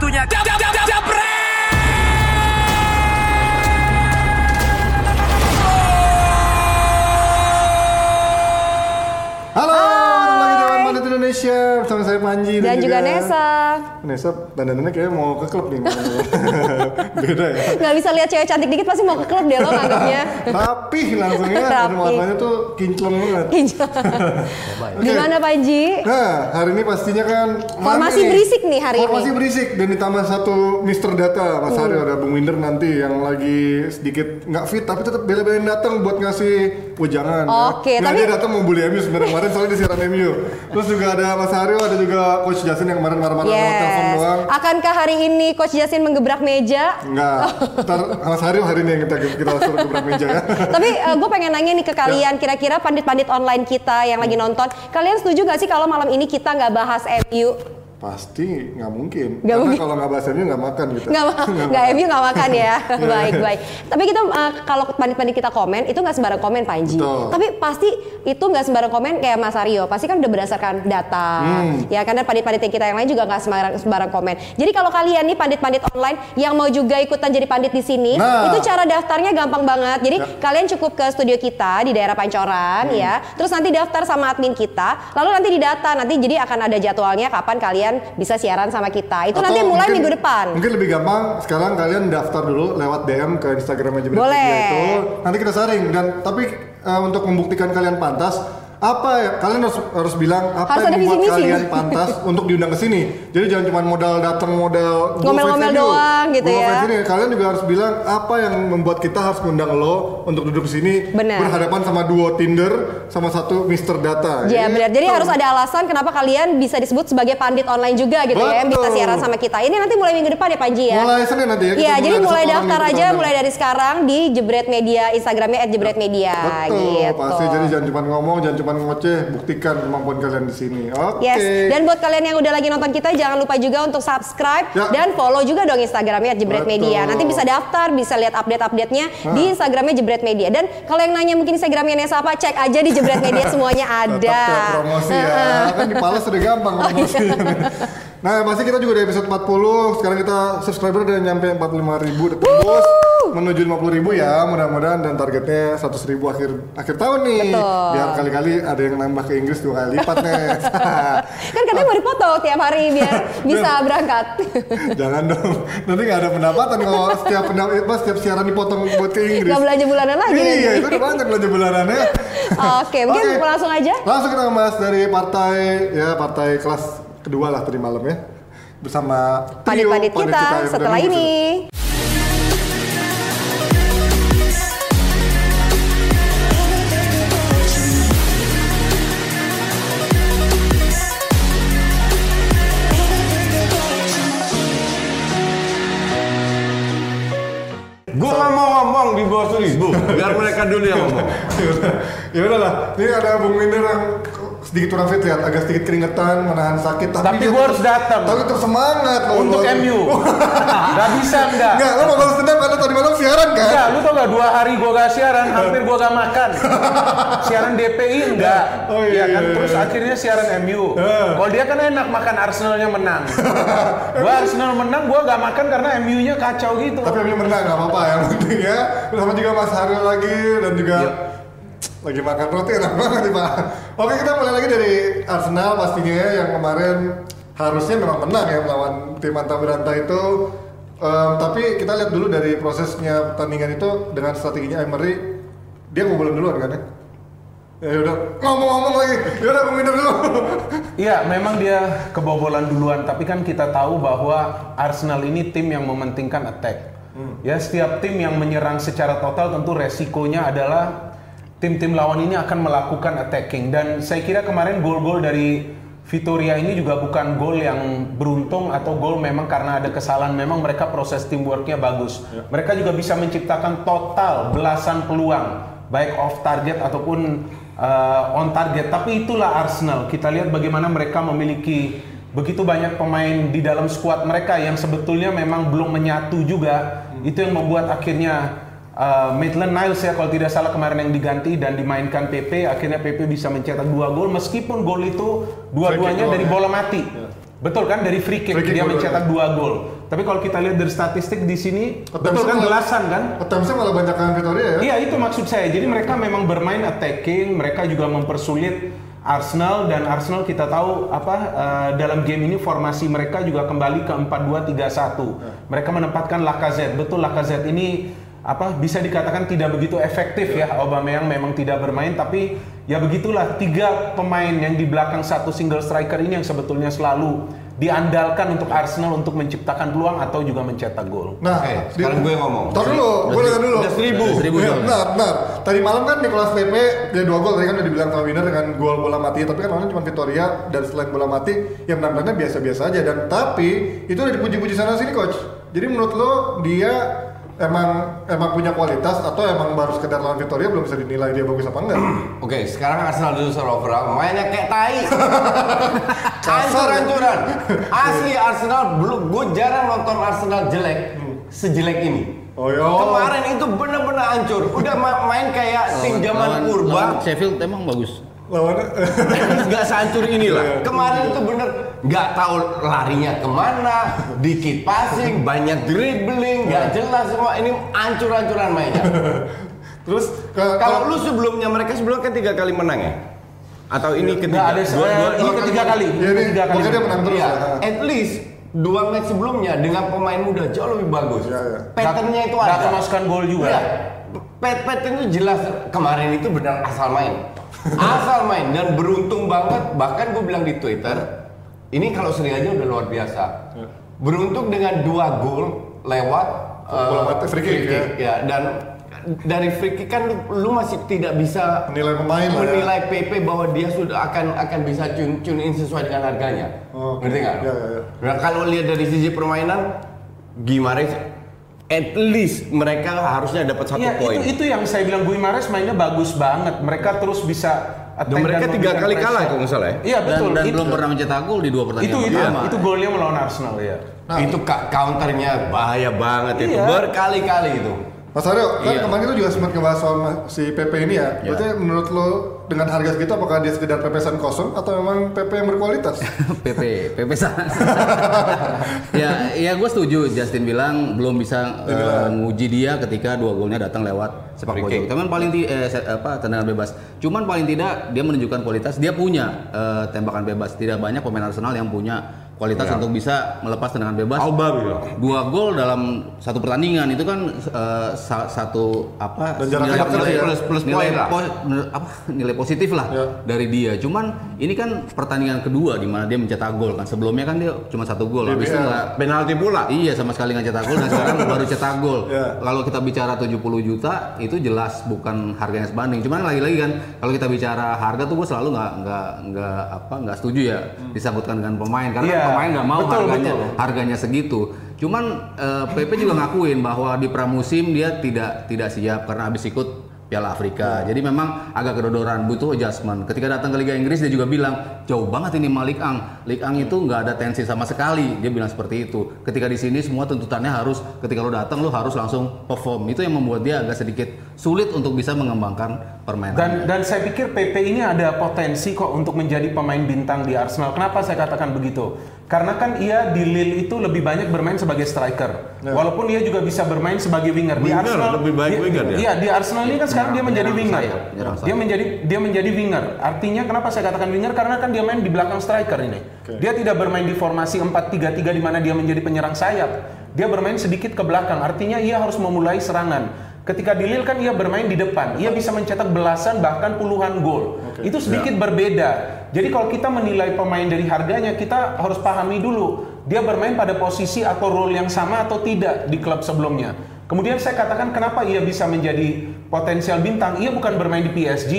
Waktunya jam jam jam jam Halo, ketemu lagi Indonesia bersama saya Panji Dan juga Nesa. Nesa dandanannya kayak mau ke klub nih. Beda ya. Nggak bisa lihat cewek cantik dikit pasti mau ke klub deh lo nganggapnya. Rapih langsungnya dan warnanya tuh kinclong banget. Gimana Panji? Nah, hari ini pastinya kan Formasi nih. berisik nih hari Formasi ini. berisik dan ditambah satu Mister Data Mas Hari ada Bung Winder nanti yang lagi sedikit nggak fit tapi tetap bela-belain datang buat ngasih wejangan. Oke, ya. Nggak, tapi- dia datang mau bully MU sebenarnya kemarin soalnya disiaran MU. Terus juga ada Mas Haryo, ada juga Coach Jasin yang kemarin marah-marah lewat telepon Yes. doang. Akankah hari ini Coach Jasin menggebrak meja? Enggak, ntar Mas Haryo hari ini yang kita kita suruh gebrak meja ya. Tapi gue pengen nanya nih ke kalian, kira-kira pandit-pandit online kita yang lagi nonton, kalian setuju gak sih kalau malam ini kita nggak bahas MU? Pasti nggak mungkin. Nggak Karena mungkin. kalau nggak bahas MU nggak makan gitu. Nggak, nggak MU nggak makan ya. baik baik. Tapi kita uh, kalau pandit-pandit kita komen itu nggak sembarang komen Panji. Betul. Tapi pasti itu nggak sembarang komen kayak Mas Aryo. Pasti kan udah berdasarkan data. Hmm. Ya karena pandit-pandit kita yang lain juga nggak sembarang sembarang komen. Jadi kalau kalian nih pandit-pandit online yang mau juga ikutan jadi pandit di sini, Nah. itu cara daftarnya gampang banget. Jadi Ya. Hmm. kalian cukup ke studio kita di daerah Pancoran ya. Terus nanti daftar sama admin kita. Lalu nanti didata nanti jadi akan ada jadwalnya kapan kalian bisa siaran sama kita. Itu nanti Atau mulai mungkin- minggu depan. Mungkin lebih gampang sekarang kalian daftar dulu lewat DM ke Instagram aja Boleh. itu. Nanti kita saring dan tapi eh, untuk membuktikan kalian pantas apa ya kalian harus harus bilang apa Harus yang membuat visi kalian pantas untuk diundang ke sini. Jadi jangan cuma modal datang modal go Ngomel-ngomel doang gitu ya. fans ini. Kalian juga harus bilang apa yang membuat kita harus ngundang lo untuk duduk di sini Benar. berhadapan sama duo Tinder sama satu Mister Data. Ya benar. Jadi harus ada alasan kenapa kalian bisa disebut sebagai pandit online juga gitu ya, yang bisa Betul. siaran sama kita. Ini nanti mulai minggu depan ya Panji ya. Mulai Senin nanti ya. Iya, jadi mulai daftar aja kita mulai dari sekarang di Jebret Media Instagramnya @jebretmedia Betul, gitu. pasti jadi jangan cuma ngomong, jangan cuma ngoceh, buktikan kemampuan kalian di sini. Oke. Yes, dan buat kalian yang udah lagi nonton kita jangan lupa juga untuk subscribe Ya. dan follow juga dong Instagramnya Jebret Betul. Media. Nanti bisa daftar, bisa lihat update-update-nya di Instagramnya Jebret Media. Dan kalau yang nanya mungkin Instagramnya Nesa apa, cek aja di Jebret Media semuanya ada. Tetap promosi ya. kan di Pales udah gampang promosi. nah, pasti kita juga di episode 40. Sekarang kita subscriber udah nyampe 45 ribu udah tembus menuju 50 ribu ya. Mudah-mudahan dan targetnya 100 ribu akhir akhir tahun nih. Betul. Biar kali-kali ada yang nambah ke Inggris dua kali lipat nih. kan katanya mau dipoto tiap hari biar bisa berangkat. Jangan dong. Nanti nggak ada pendapatan kalau setiap pendap apa, setiap siaran dipotong buat ke Inggris. Gak belanja bulanan lagi Iya, itu udah banyak belanja bulanannya. Oke, mungkin Oke. langsung aja. Langsung kita bahas dari partai ya partai kelas kedua lah tadi malam ya bersama pandit kita yang setelah ini. Gue nggak mau ngomong di bawah seribu, biar mereka dulu yang ngomong. ya udahlah ini ada Bung Minder yang sedikit kurang fit lihat agak sedikit keringetan menahan sakit tapi, Tapi tetap- harus datang. tapi tetap semangat loh Untuk MU, nggak bisa enggak? Enggak, lo mau balas dendam karena tadi malam siaran kan? Enggak, lu tau gak dua hari gua gak siaran, hampir gua gak makan. siaran DPI enggak. Oh, iya, Iya kan, iya, terus iya. akhirnya siaran MU. Eh. Kalau dia kan enak makan Arsenalnya menang. gua Arsenal menang, gua gak makan karena MU-nya kacau gitu. Tapi MU menang nggak apa-apa yang penting ya. Bersama juga Mas Haryo lagi dan juga Iya. Lagi makan roti enak banget nih Pak. Oke kita mulai lagi dari Arsenal pastinya ya, yang kemarin harusnya memang menang ya melawan tim Anta Beranta itu. Em, tapi kita lihat dulu dari prosesnya pertandingan itu dengan strateginya Emery dia ngebolan duluan kan ya. Ya udah ngomong-ngomong lagi. Ya udah minum dulu. Iya, memang dia kebobolan duluan, tapi kan kita tahu bahwa Arsenal ini tim yang mementingkan attack. Ya, setiap tim yang menyerang secara total tentu resikonya adalah tim-tim lawan ini akan melakukan attacking. Dan saya kira kemarin gol-gol dari Vitoria ini juga bukan gol yang beruntung atau gol memang karena ada kesalahan. Memang mereka proses teamworknya bagus. Mereka juga bisa menciptakan total belasan peluang baik off target ataupun uh, on target. Tapi itulah Arsenal. Kita lihat bagaimana mereka memiliki begitu banyak pemain di dalam skuad mereka yang sebetulnya memang belum menyatu juga. Itu yang membuat akhirnya uh, Maitland Niles ya kalau tidak salah kemarin yang diganti dan dimainkan PP akhirnya PP bisa mencetak dua gol meskipun gol itu dua-duanya dari doang ya. bola mati Betul kan dari free kick, Free kick dia mencetak dua gol. Tapi kalau kita lihat dari statistik di sini, betul kan belasan kan? Attempts-nya malah banyak kan Victoria ya. Iya itu maksud saya. Jadi mereka memang bermain attacking, mereka juga mempersulit Arsenal dan Arsenal kita tahu apa eh, dalam game ini formasi mereka juga kembali ke 4-2-3-1. Mereka menempatkan Lacazette. Betul Lacazette ini apa bisa dikatakan tidak begitu efektif ya Aubameyang memang tidak bermain tapi ya begitulah tiga pemain yang di belakang satu single striker ini yang sebetulnya selalu diandalkan untuk Arsenal untuk menciptakan peluang atau juga mencetak gol. Nah, di- sekarang gue ngomong. Tar dulu, gue dengar dulu. Udah seribu. Udah seribu Iya, soalnya. benar, benar. Tadi malam kan Nicolas Pepe dia dua gol tadi kan udah dibilang sama winner dengan gol bola mati. Tapi kan malam cuma Victoria dan selain bola mati yang penampilannya biasa-biasa aja dan tapi itu udah dipuji-puji sana sini coach. Jadi menurut lo dia emang emang punya kualitas atau emang baru sekedar lawan Victoria belum bisa dinilai dia bagus apa enggak? Oke, sekarang Arsenal dulu secara overall mainnya kayak tai. Kasar. Hancur-hancuran. Asli Arsenal belum gue jarang nonton Arsenal jelek sejelek ini. Oh iya. Kemarin itu bener-bener hancur. Udah ma- main kayak tim zaman purba. Sheffield emang bagus. Lawannya Nggak sehancur Iya. inilah. Kemarin itu bener nggak tahu larinya ke mana, dikit passing, banyak dribbling, nggak jelas semua. Ini hancur-hancuran mainnya. terus Kalau lu sebelumnya mereka sebelumnya kan tiga kali menang ya? Atau ini Nggak ketiga? ada Dua- dua- ini ketiga kali. Iya, Ini ketiga kali. dia menang terus Iya, ya. at least dua match sebelumnya dengan pemain muda jauh lebih bagus. Iya, iya. Patternnya itu Nggak ada. kemasukan gol juga. Iya. Pat pattern itu jelas kemarin itu benar asal main. Asal main dan beruntung banget bahkan gue bilang di Twitter ini kalau seri aja udah luar biasa. Iya. Beruntung dengan dua gol lewat Bola eh, mati, free kick, ya. dan dari free kick kan lu, lu masih tidak bisa Menilai pemain ya. menilai PP bahwa dia sudah akan akan bisa tune, tune in sesuai dengan harganya. Oh. Ngerti nggak? Iya, iya, iya. Nah kalau lihat dari sisi permainan, Gimares at least mereka harusnya dapat satu Iya, poin. itu itu yang saya bilang Guimares mainnya bagus banget. Mereka terus bisa Dan mereka tiga kali pressure. kalah kalau nggak salah ya. Iya Dan, betul. dan itu, belum pernah mencetak gol di dua itu pertandingan itu, pertama. itu golnya melawan Arsenal ya. Nah. itu ka- counternya bahaya banget itu Iya. berkali-kali itu. Mas Aryo, kan Iya. kemarin itu juga sempat ngebahas soal si PP ini ya. Iya. Berarti menurut lo dengan harga segitu apakah dia sekedar pepesan kosong atau memang PP yang berkualitas? PP, PP sana. ya, ya gue setuju. Justin bilang belum bisa nguji dia ketika dua golnya datang lewat sepak kick. Cuman paling ti- eh, apa tendangan bebas. Cuman paling tidak dia menunjukkan kualitas. Dia punya eh, tembakan bebas. Tidak banyak pemain Arsenal yang punya kualitas Ya. untuk bisa melepas tendangan bebas. Alba bilang. Dua gol dalam satu pertandingan itu kan eh, sa- satu apa Dan nilai, nilai, ya. Plus- plus nilai po- nilai- apa nilai positif lah Ya. dari dia. Cuman ini kan pertandingan kedua di mana dia mencetak gol kan. Sebelumnya kan dia cuma satu gol. Habis itu Iya. nggak Penalti pula. Iya sama sekali nggak cetak gol dan sekarang baru cetak gol. Iya. Kalau kita bicara 70 juta itu jelas bukan harganya sebanding. Cuman lagi-lagi kan kalau kita bicara harga tuh gue selalu nggak nggak nggak apa nggak setuju ya disambutkan dengan pemain karena Iya, pemain nggak mau betul, harganya betul. harganya segitu. Cuman eh, PP juga ngakuin bahwa di pramusim dia tidak tidak siap karena habis ikut Piala Afrika. Jadi memang agak kedodoran, butuh adjustment. Ketika datang ke Liga Inggris dia juga bilang jauh banget ini Malik Ang. Lik Ang itu nggak ada tensi sama sekali. Dia bilang seperti itu. Ketika di sini semua tuntutannya harus ketika lo datang lo harus langsung perform. Itu yang membuat dia agak sedikit sulit untuk bisa mengembangkan permainan. Dan dan saya pikir PP ini ada potensi kok untuk menjadi pemain bintang di Arsenal. Kenapa saya katakan begitu? Karena kan ia di Lille itu lebih banyak bermain sebagai striker. Walaupun dia juga bisa bermain sebagai winger. Di Winger, Arsenal lebih baik dia- winger ya? Iya, di Arsenal ini kan sekarang dia menjadi winger. menyerang Dia menjadi dia menjadi winger. Artinya kenapa saya katakan winger? Karena kan dia main di belakang striker ini. Dia tidak bermain di formasi 4-3-3 di mana dia menjadi penyerang sayap. Dia bermain sedikit ke belakang. Artinya ia harus memulai serangan. Ketika di Lille kan ia bermain di depan. Ia bisa mencetak belasan bahkan puluhan gol. Itu sedikit berbeda. Jadi kalau kita menilai pemain dari harganya, kita harus pahami dulu dia bermain pada posisi atau role yang sama atau tidak di klub sebelumnya. Kemudian saya katakan kenapa ia bisa menjadi potensial bintang. Ia bukan bermain di PSG,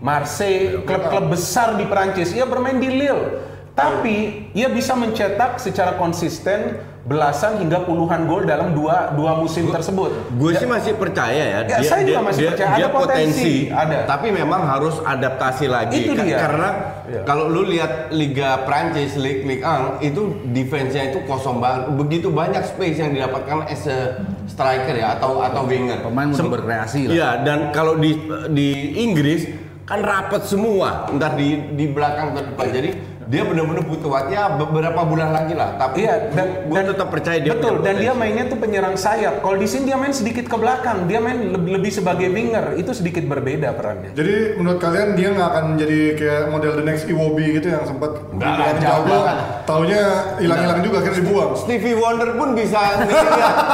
Marseille, klub-klub besar di Perancis. Ia bermain di Lille. Tapi ia bisa mencetak secara konsisten belasan hingga puluhan gol dalam dua dua musim tersebut. Gue sih masih percaya ya. Ya, saya juga masih percaya. Ada potensi, ada. Tapi memang harus adaptasi lagi. Itu dia. Karena Iya. kalau lu lihat Liga Prancis, Ligue Ligue 1 itu defense-nya itu kosong banget. Begitu banyak space yang didapatkan as a striker ya atau atau winger. Pemain untuk Sem- berkreasi lah. Iya, dan kalau di di Inggris kan rapat semua, entah di di belakang atau depan. Jadi Dia benar-benar butuh waktu ya beberapa bulan lagi lah. Tapi Iya, dan, gue dan tetap percaya dia betul dan dia mainnya tuh penyerang sayap. Kalau di sini dia main sedikit ke belakang, dia main lebih, lebih sebagai winger. Itu sedikit berbeda perannya. Jadi menurut kalian dia nggak akan jadi kayak model the next Iwobi gitu yang sempat Nggak jauh banget. taunya hilang-hilang juga akhirnya dibuang. Stevie Wonder pun bisa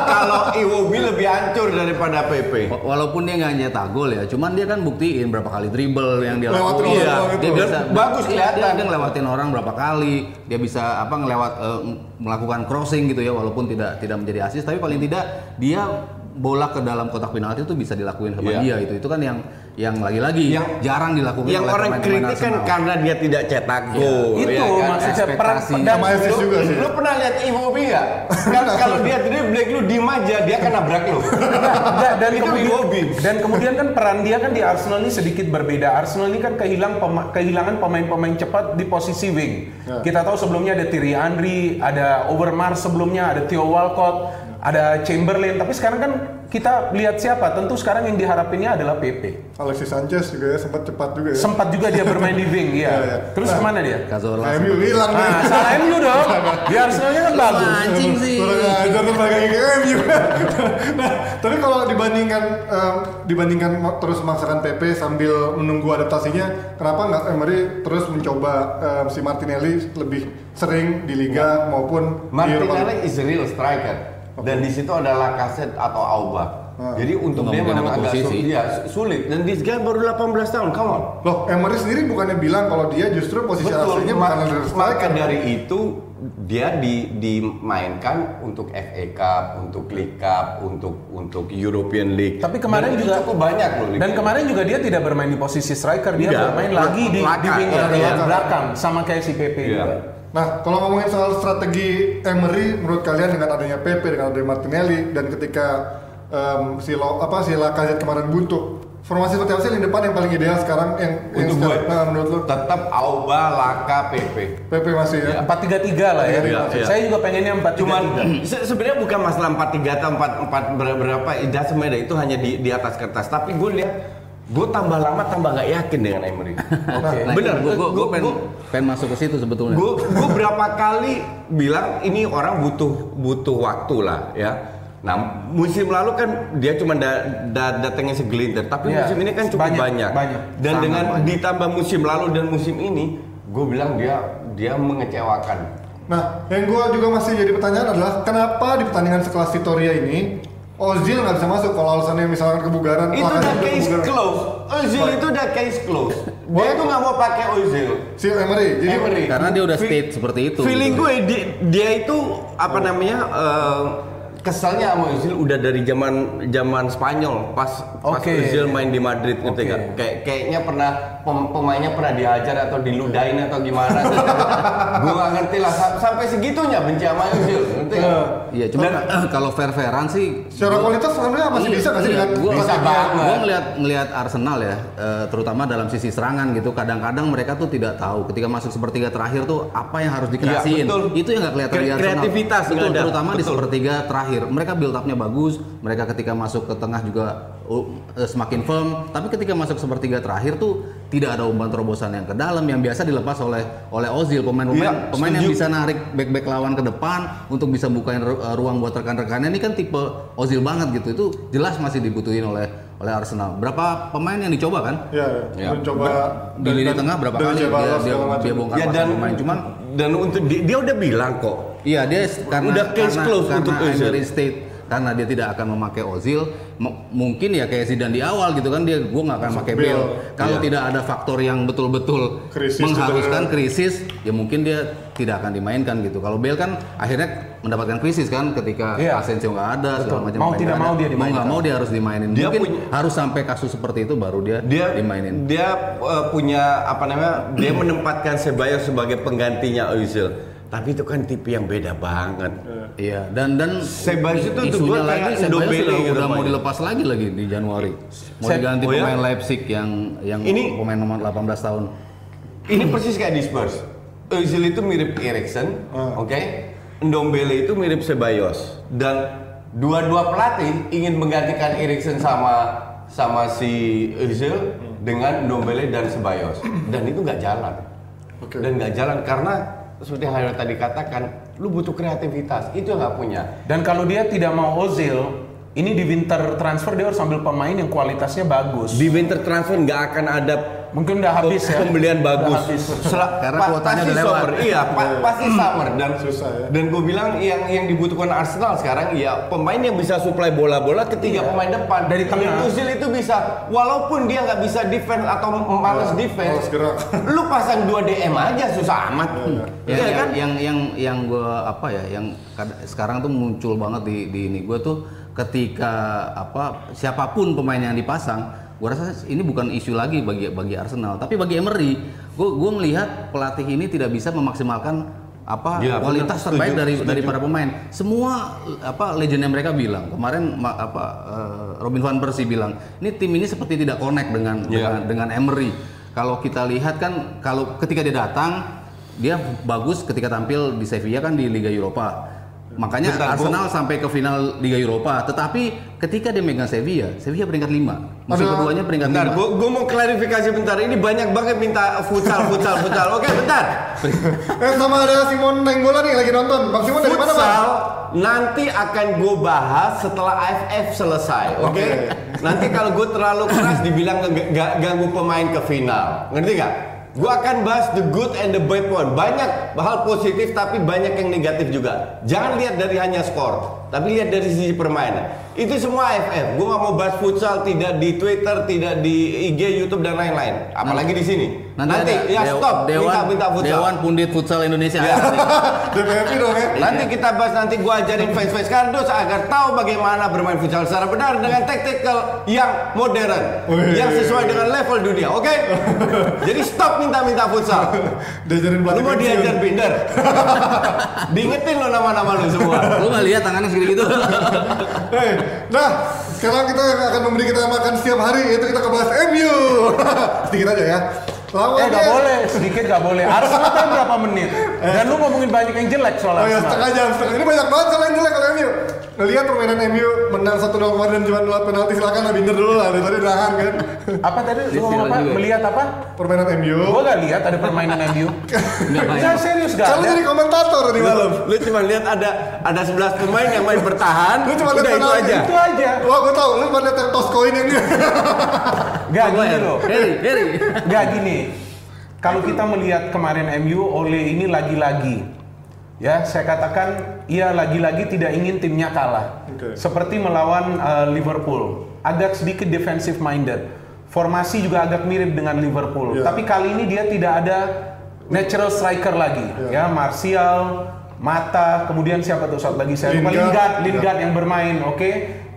kalau Iwobi lebih hancur daripada PP. Wa- Walaupun dia nggak nyetak gol ya, cuman dia kan buktiin berapa kali dribble yang dia Lewatin lakuin. orang Dia bisa Bagus iya, kelihatan. Dia, dia ngelewatin orang berapa kali, dia bisa apa ngelewat eh, melakukan crossing gitu ya, walaupun tidak tidak menjadi asis, tapi paling tidak dia bola ke dalam kotak penalti itu bisa dilakuin sama Iya. dia itu. Itu kan yang yang lagi-lagi Yang- jarang dilakukan Yang oleh orang kritik kan karena dia tidak cetak gol. itu ya kan? maksudnya peran Ekspektasi. dan Asis juga sih. Lu pernah lihat Iwobi nggak? Kalau kalau dia dribbling lu diem aja, dia akan nabrak lu. dan, dan Itu kemudian Iwobi. dan kemudian kan peran dia kan di Arsenal ini sedikit berbeda. Arsenal ini kan kehilang pema- kehilangan pemain-pemain cepat di posisi wing. Ya. Kita tahu sebelumnya ada Thierry Henry, ada Overmars sebelumnya, ada Theo Walcott, ada Chamberlain. Tapi sekarang kan kita lihat siapa? Tentu sekarang yang diharapinnya adalah PP. Alexis Sanchez juga ya sempat cepat juga ya. Sempat juga dia bermain di wing, Iya, iya. ya. Terus ke mana dia? Cazorla Nah, MU hilang nih. Ah, salah MU dong. Di Arsenalnya kan bagus. Anjing sih. Kurang ajar MU. nah, tapi kalau dibandingkan em, dibandingkan terus memaksakan PP sambil menunggu adaptasinya, kenapa nggak Emery terus mencoba em, si Martinelli lebih sering di liga maupun di Martinelli is a real striker. Dan di situ ada Lacazette atau Auba. Ah. Jadi untuk Nggak dia memang agak posisi. sulit. Iya, sulit. Dan this guy baru 18 tahun, come on. Loh, Emery sendiri bukannya bilang kalau dia justru posisi Betul, aslinya mak- bukan leader maka striker. dari itu dia di, dimainkan untuk FA Cup, untuk League Cup, untuk untuk European League. Tapi kemarin Dan juga cukup banyak loh. Dan kemarin juga dia tidak bermain di posisi striker, dia Tidak. bermain lagi di, di Belakang. wing Iya, di belakang. sama kayak si PP Iya. juga. Nah, kalau ngomongin soal strategi Emery, menurut kalian dengan adanya PP, dengan adanya Martinelli, dan ketika em, si Lo, apa si Lacazette kemarin buntu, formasi seperti apa sih lini depan yang paling ideal sekarang yang, yang Untuk gue. sekarang- nah, menurut lu tetap Auba, Laka, PP. PP masih ya? Empat tiga tiga lah ya. Iya, iya. Saya juga pengennya empat tiga Cuman tiga. se- sebenarnya bukan masalah 43 atau 44 ber- berapa, itu hanya di, di atas kertas. Tapi gue lihat, gue tambah lama tambah nggak yakin dengan Emery. Oke. Nah, Bener, gue gue gua- pengen, pengen masuk ke situ sebetulnya. gue gue berapa kali bilang ini orang butuh butuh waktu lah ya nah musim lalu kan dia cuma da, da- datangnya segelintir tapi Iya, musim ini kan cukup banyak, banyak, banyak. dan Sangat dengan banyak. ditambah musim lalu dan musim ini gue bilang dia dia mengecewakan Nah, yang gua juga masih jadi pertanyaan adalah kenapa di pertandingan sekelas Victoria ini Ozil nggak bisa masuk kalau alasannya misalkan kebugaran itu udah case kebugaran. close Ozil itu udah case close dia itu nggak mau pakai Ozil si Emery jadi Emery. Karena dia udah Fe- state seperti itu. Feeling gitu. gue dia, dia itu apa namanya eh, kesalnya sama Ozil udah dari zaman zaman Spanyol pas pas Oke. Ozil main di Madrid gitu Oke. kan. Kayak kayaknya pernah pem- pemainnya pernah dihajar atau diludahin atau gimana. gue gak ngerti lah Sa- sampai segitunya benci sama. Ngerti nggak? Iya, cuma kalau fair-fairan sih secara kualitas sebenarnya masih bisa nggak sih dengan Gue Bisa banget. Gue ngeliat ngeliat Arsenal ya, eh, terutama dalam sisi serangan gitu. Kadang-kadang mereka tuh tidak tahu ketika masuk sepertiga terakhir tuh apa yang harus dikasihin. betul. Itu yang nggak kelihatan Kre- di Arsenal. kreativitas Betul, ada. terutama di sepertiga terakhir. Mereka build up-nya bagus. Mereka ketika masuk ke tengah juga eh, semakin firm. Tapi ketika masuk sepertiga terakhir tuh tidak ada umpan terobosan yang ke dalam yang biasa dilepas oleh oleh Ozil. Pemain-pemain Iya, pemain yang bisa narik back-back lawan ke depan untuk bisa bukain uh, ruang buat rekan-rekannya. Ini kan tipe Ozil banget gitu. Itu jelas masih dibutuhin oleh oleh Arsenal. Berapa pemain yang dicoba kan? Ya, Ya. mencoba di lini tengah berapa kali dia dia, dia bongkar Ya dan pemain cuman dan untuk dia, dia udah bilang kok. Iya dia karena Udah case karena, close karena untuk Ozil. State karena dia tidak akan memakai Ozil mungkin ya kayak Zidane di awal gitu kan dia gua nggak akan pakai Bale. Bale kalau Iya. tidak ada faktor yang betul-betul Krisis mengharuskan gitu krisis ya mungkin dia tidak akan dimainkan gitu kalau Bale kan akhirnya mendapatkan krisis kan ketika Iya. Asensio nggak ada segala Betul. macam Mau tidak mau dia mau nggak mau dia harus dimainin Dia mungkin punya- harus sampai kasus seperti itu baru dia, dia dimainin dia uh, punya apa namanya dia menempatkan Sebayos sebagai penggantinya Ozil tapi itu kan tipe yang beda banget Iya, dan dan Sebayos itu tuh isunya gua kayak Ndombele udah, gitu udah mau mainnya. dilepas lagi lagi di Januari. Mau Se- diganti oh ya? pemain Leipzig yang yang Ini- pemain nomor 18 tahun. ini persis kayak di Spurs Ozil itu mirip Erikson Ah. oke Ndombele itu mirip Sebayos dan dua-dua pelatih ingin menggantikan Erikson sama sama si Ozil dengan Ndombele dan Sebayos dan itu nggak jalan Oke. dan nggak jalan karena seperti yang tadi katakan, lu butuh kreativitas, itu yang nggak punya. Dan kalau dia tidak mau Ozil, ini di winter transfer dia harus ambil pemain yang kualitasnya bagus. Di winter transfer nggak akan ada Mungkin udah habis ya. pembelian Udah bagus. habis. Sel- Karena kuotanya udah lewat. summer. Iya, pa- pasti summer dan Susah ya. Dan gue bilang yang yang dibutuhkan Arsenal sekarang ya pemain yang bisa supply bola-bola ketiga pemain depan Dari tengah. Dan Ozil itu bisa walaupun dia nggak bisa defense atau males defense. males gerak. Lu pasang dua DM aja susah amat. Iya, Iya yang, kan? yang yang yang yang gue apa ya yang kad- sekarang tuh muncul banget di di ini gue tuh ketika apa siapa pun pemain yang dipasang gue rasa ini bukan isu lagi bagi bagi Arsenal tapi bagi Emery gue gue melihat pelatih ini tidak bisa memaksimalkan apa Iya, kualitas benar. terbaik Setuju, dari setuju. dari para pemain semua apa legendnya mereka bilang kemarin ma- apa eh, Robin van Persie bilang ini tim ini seperti tidak connect dengan Iya. dengan dengan Emery kalau kita lihat kan kalau ketika dia datang dia bagus ketika tampil di Sevilla kan di Liga Eropa. Makanya Bentar. Arsenal sampai ke final Liga Eropa. Tetapi ketika dia megang Sevilla, Sevilla peringkat 5. Musim keduanya peringkat Bentar, 5. gue mau klarifikasi bentar. Ini banyak banget minta futsal, futsal, futsal. Oke, bentar. Eh sama ada Simon Nenggola nih lagi nonton. Bang Simon dari mana bang? Nanti akan gue bahas setelah AFF selesai, oke? Oke. Nanti kalau gue terlalu keras dibilang ganggu pemain ke final, ngerti gak? Gue akan bahas the good and the bad one. Banyak hal positif tapi banyak yang negatif juga. Jangan lihat dari hanya skor, tapi lihat dari sisi permainan. Itu semua AFF. Gue nggak mau bahas futsal tidak di Twitter, tidak di IG, YouTube dan lain-lain. Apalagi di sini. Nanti, ada ya stop. Dewan, minta minta futsal. Dewan Pundit Futsal Indonesia. Ya. DPFI dong ya. Nanti kita bahas nanti gua ajarin fans-fans kardus agar tahu bagaimana bermain futsal secara benar dengan taktikal yang modern, Wih. yang sesuai dengan level dunia, oke? Jadi stop minta-minta futsal. Diajarin Lu mau diajar binder? Diingetin lo nama-nama lu semua. Lu nggak lihat tangannya segini gitu? Hei, nah sekarang kita akan memberi kita makan setiap hari yaitu kita ke bahas MU. Sedikit aja ya. Eh Lawannya. nggak boleh, sedikit nggak boleh. Arsenal kan berapa menit? Dan lu ngomongin banyak yang jelek soal Oh ya Arsenal. setengah jam, setengah. Ini banyak banget soalnya yang jelek kalau MU. Ngelihat permainan MU menang 1-0 kemarin dan cuma lewat penalti silakan lah binder dulu lah dari tadi nahan kan. Apa tadi? Lu Dia ngomong apa? juga ya? Melihat apa? Permainan MU. Gua nggak lihat ada permainan MU. Nggak Saya banyak. serius gak Kalau jadi komentator di malam. Lu cuma lihat ada ada 11 pemain yang main bertahan, Lu cuma lihat udah itu aja. Itu aja. Wah, gue tau, lu pada lihat tos koin ini. Gak gini loh. Harry, Harry. Gak gini. Kalau kita melihat kemarin MU oleh ini lagi-lagi ya saya katakan ia lagi-lagi tidak ingin timnya kalah. Oke. Seperti melawan uh, Liverpool, agak sedikit defensive minded. Formasi juga agak mirip dengan Liverpool. Iya. Tapi kali ini dia tidak ada natural striker lagi. Iya. Ya, Martial, Mata, kemudian siapa tuh satu lagi saya lupa Lingard. Lingard, Iya. Yang bermain, oke.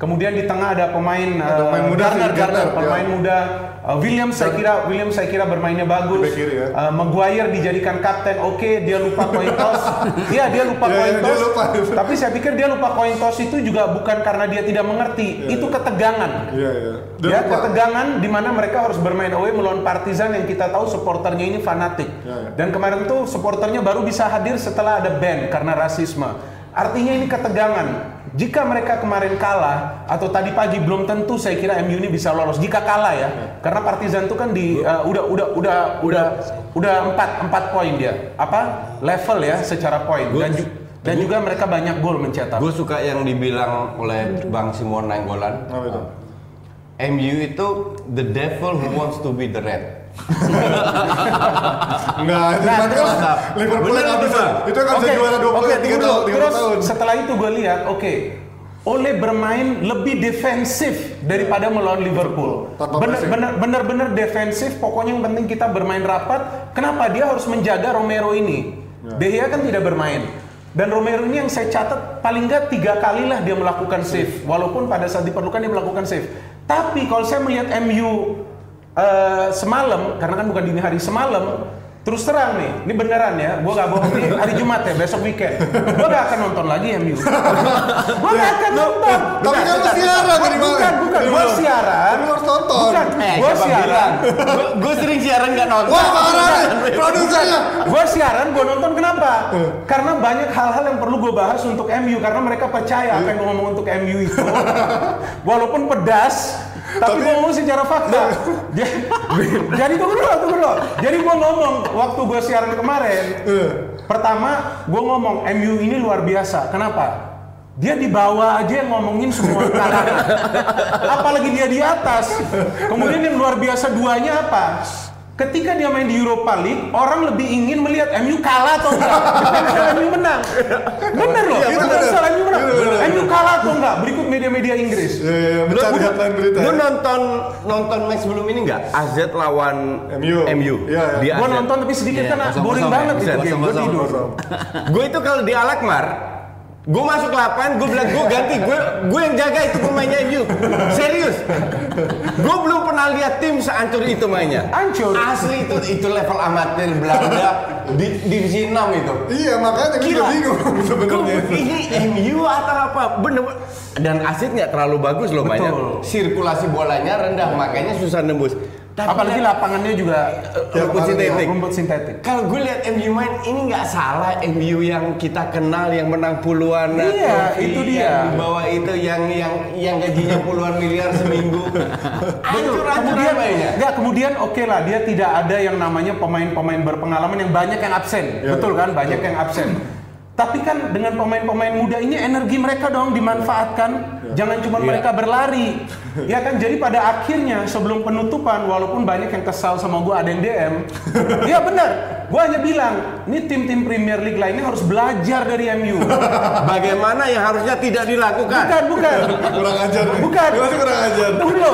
Kemudian di tengah ada pemain Ada uh, pemain muda, Garner, Garner, Garner, pemain ya. muda. Uh, William saya kira William saya kira bermainnya bagus. Di kiri ya. Uh, Maguire dijadikan kapten, oke dia lupa koin toss. Iya dia lupa koin iya, toss. lupa. Tapi saya pikir dia lupa koin toss itu juga bukan karena dia tidak mengerti, itu ketegangan. Iya, iya. Ya lupa. ketegangan di mana mereka harus bermain away melawan Partizan yang kita tahu supporternya ini fanatik. Ya, ya. Dan kemarin tuh supporternya baru bisa hadir setelah ada ban karena rasisme. Artinya ini ketegangan. Jika mereka kemarin kalah atau tadi pagi belum tentu saya kira MU ini bisa lolos. Jika kalah ya, karena Partizan tuh kan di uh, udah udah udah udah udah empat empat poin dia. Apa level ya secara poin dan ju- dan juga mereka banyak gol mencetak. Gue suka yang dibilang oleh Bang Simon Nainggolan. Apa itu? MU itu the devil who wants to be the red. Enggak, itu Nah, kan Liverpool yang bisa. Itu kan Oke, juara 23 oke, tahun, tunggu dulu. 30 Terus tahun. setelah itu gue lihat, oke, oleh bermain lebih defensif daripada melawan Liverpool. Bener-bener defensif. Pokoknya yang penting kita bermain rapat. Kenapa dia harus menjaga Romero ini? Ya. De Gea kan tidak bermain. Dan Romero ini yang saya catat paling nggak tiga kali lah dia melakukan save. Walaupun pada saat diperlukan dia melakukan save. Tapi kalau saya melihat MU eh, semalam, karena kan bukan dini hari semalam, terus terang nih, ini beneran ya, gue gak bohong ini hari Jumat ya, besok weekend, gue gak akan nonton lagi MU. gue gak akan nonton. Tapi kan lu bukan, siaran bukan, tadi malam. Bukan, bukan, gue siaran. Lu harus nonton. Bukan, Eh, gue siaran. Gue sering siaran nggak nonton. Wah, parah nih, produsernya. Gue siaran, gue nonton kenapa? Karena banyak hal-hal yang perlu gue bahas untuk MU karena mereka percaya apa yang gue ngomong untuk MU itu, walaupun pedas, Tapi gue ngomong secara fakta. Jadi, jadi tunggu dulu, tunggu dulu. Jadi gue ngomong waktu gue siaran kemarin. Pertama, gue ngomong MU ini luar biasa. Kenapa? Dia di bawah aja yang ngomongin semua kalangan. Apalagi dia di atas. Kemudian yang luar biasa duanya apa? Ketika dia main di Europa League, orang lebih ingin melihat MU kalah atau enggak, MU menang. Bener loh, Iya, itu bener. masalah MU menang. Iya, bener. MU kalah atau enggak? Berikut media-media Inggris. Ya, ya, ya, mencari headline berita. Lu ya. nonton nonton match sebelum ini nggak? AZ lawan MU. MU. Iya, iya. AZ. nonton tapi sedikit Iya, karena boring ya. banget itu game. Tidur. gue itu kalau di Alakmar gue masuk lapangan gue bilang gue ganti gue gue yang jaga itu pemainnya MU serius. Gue belum pernah lihat tim seancur itu mainnya. Hancur. asli itu itu level amatir Belanda di divisi 6 itu. Iya, makanya gue bingung sebenarnya. Ini MU atau apa? Bener. Dan asit nggak terlalu bagus loh mainnya. Betul. sirkulasi bolanya rendah makanya susah nembus Tapi Apalagi lihat- lapangannya juga Eh, rumput sintetik rumput sintetik. Kalau gue lihat MU main ini nggak salah MU yang kita kenal yang menang puluhan Iya, itu dia. yang di bawah itu yang yang yang gajinya puluhan miliar seminggu. Hancur kemudian mainnya. enggak kemudian oke lah dia tidak ada yang namanya pemain-pemain berpengalaman yang banyak yang absen Ya, betul kan banyak yang absen tapi kan dengan pemain-pemain muda ini energi mereka dong dimanfaatkan jangan cuma mereka berlari ya kan jadi pada akhirnya sebelum penutupan walaupun banyak yang kesal sama gua ada yang DM ya benar gua hanya bilang ini tim-tim Premier League lainnya harus belajar dari MU Bagaimana yang harusnya tidak dilakukan? bukan bukan Kurang ajar. nih. bukan masih kurang ajar. Tunggu.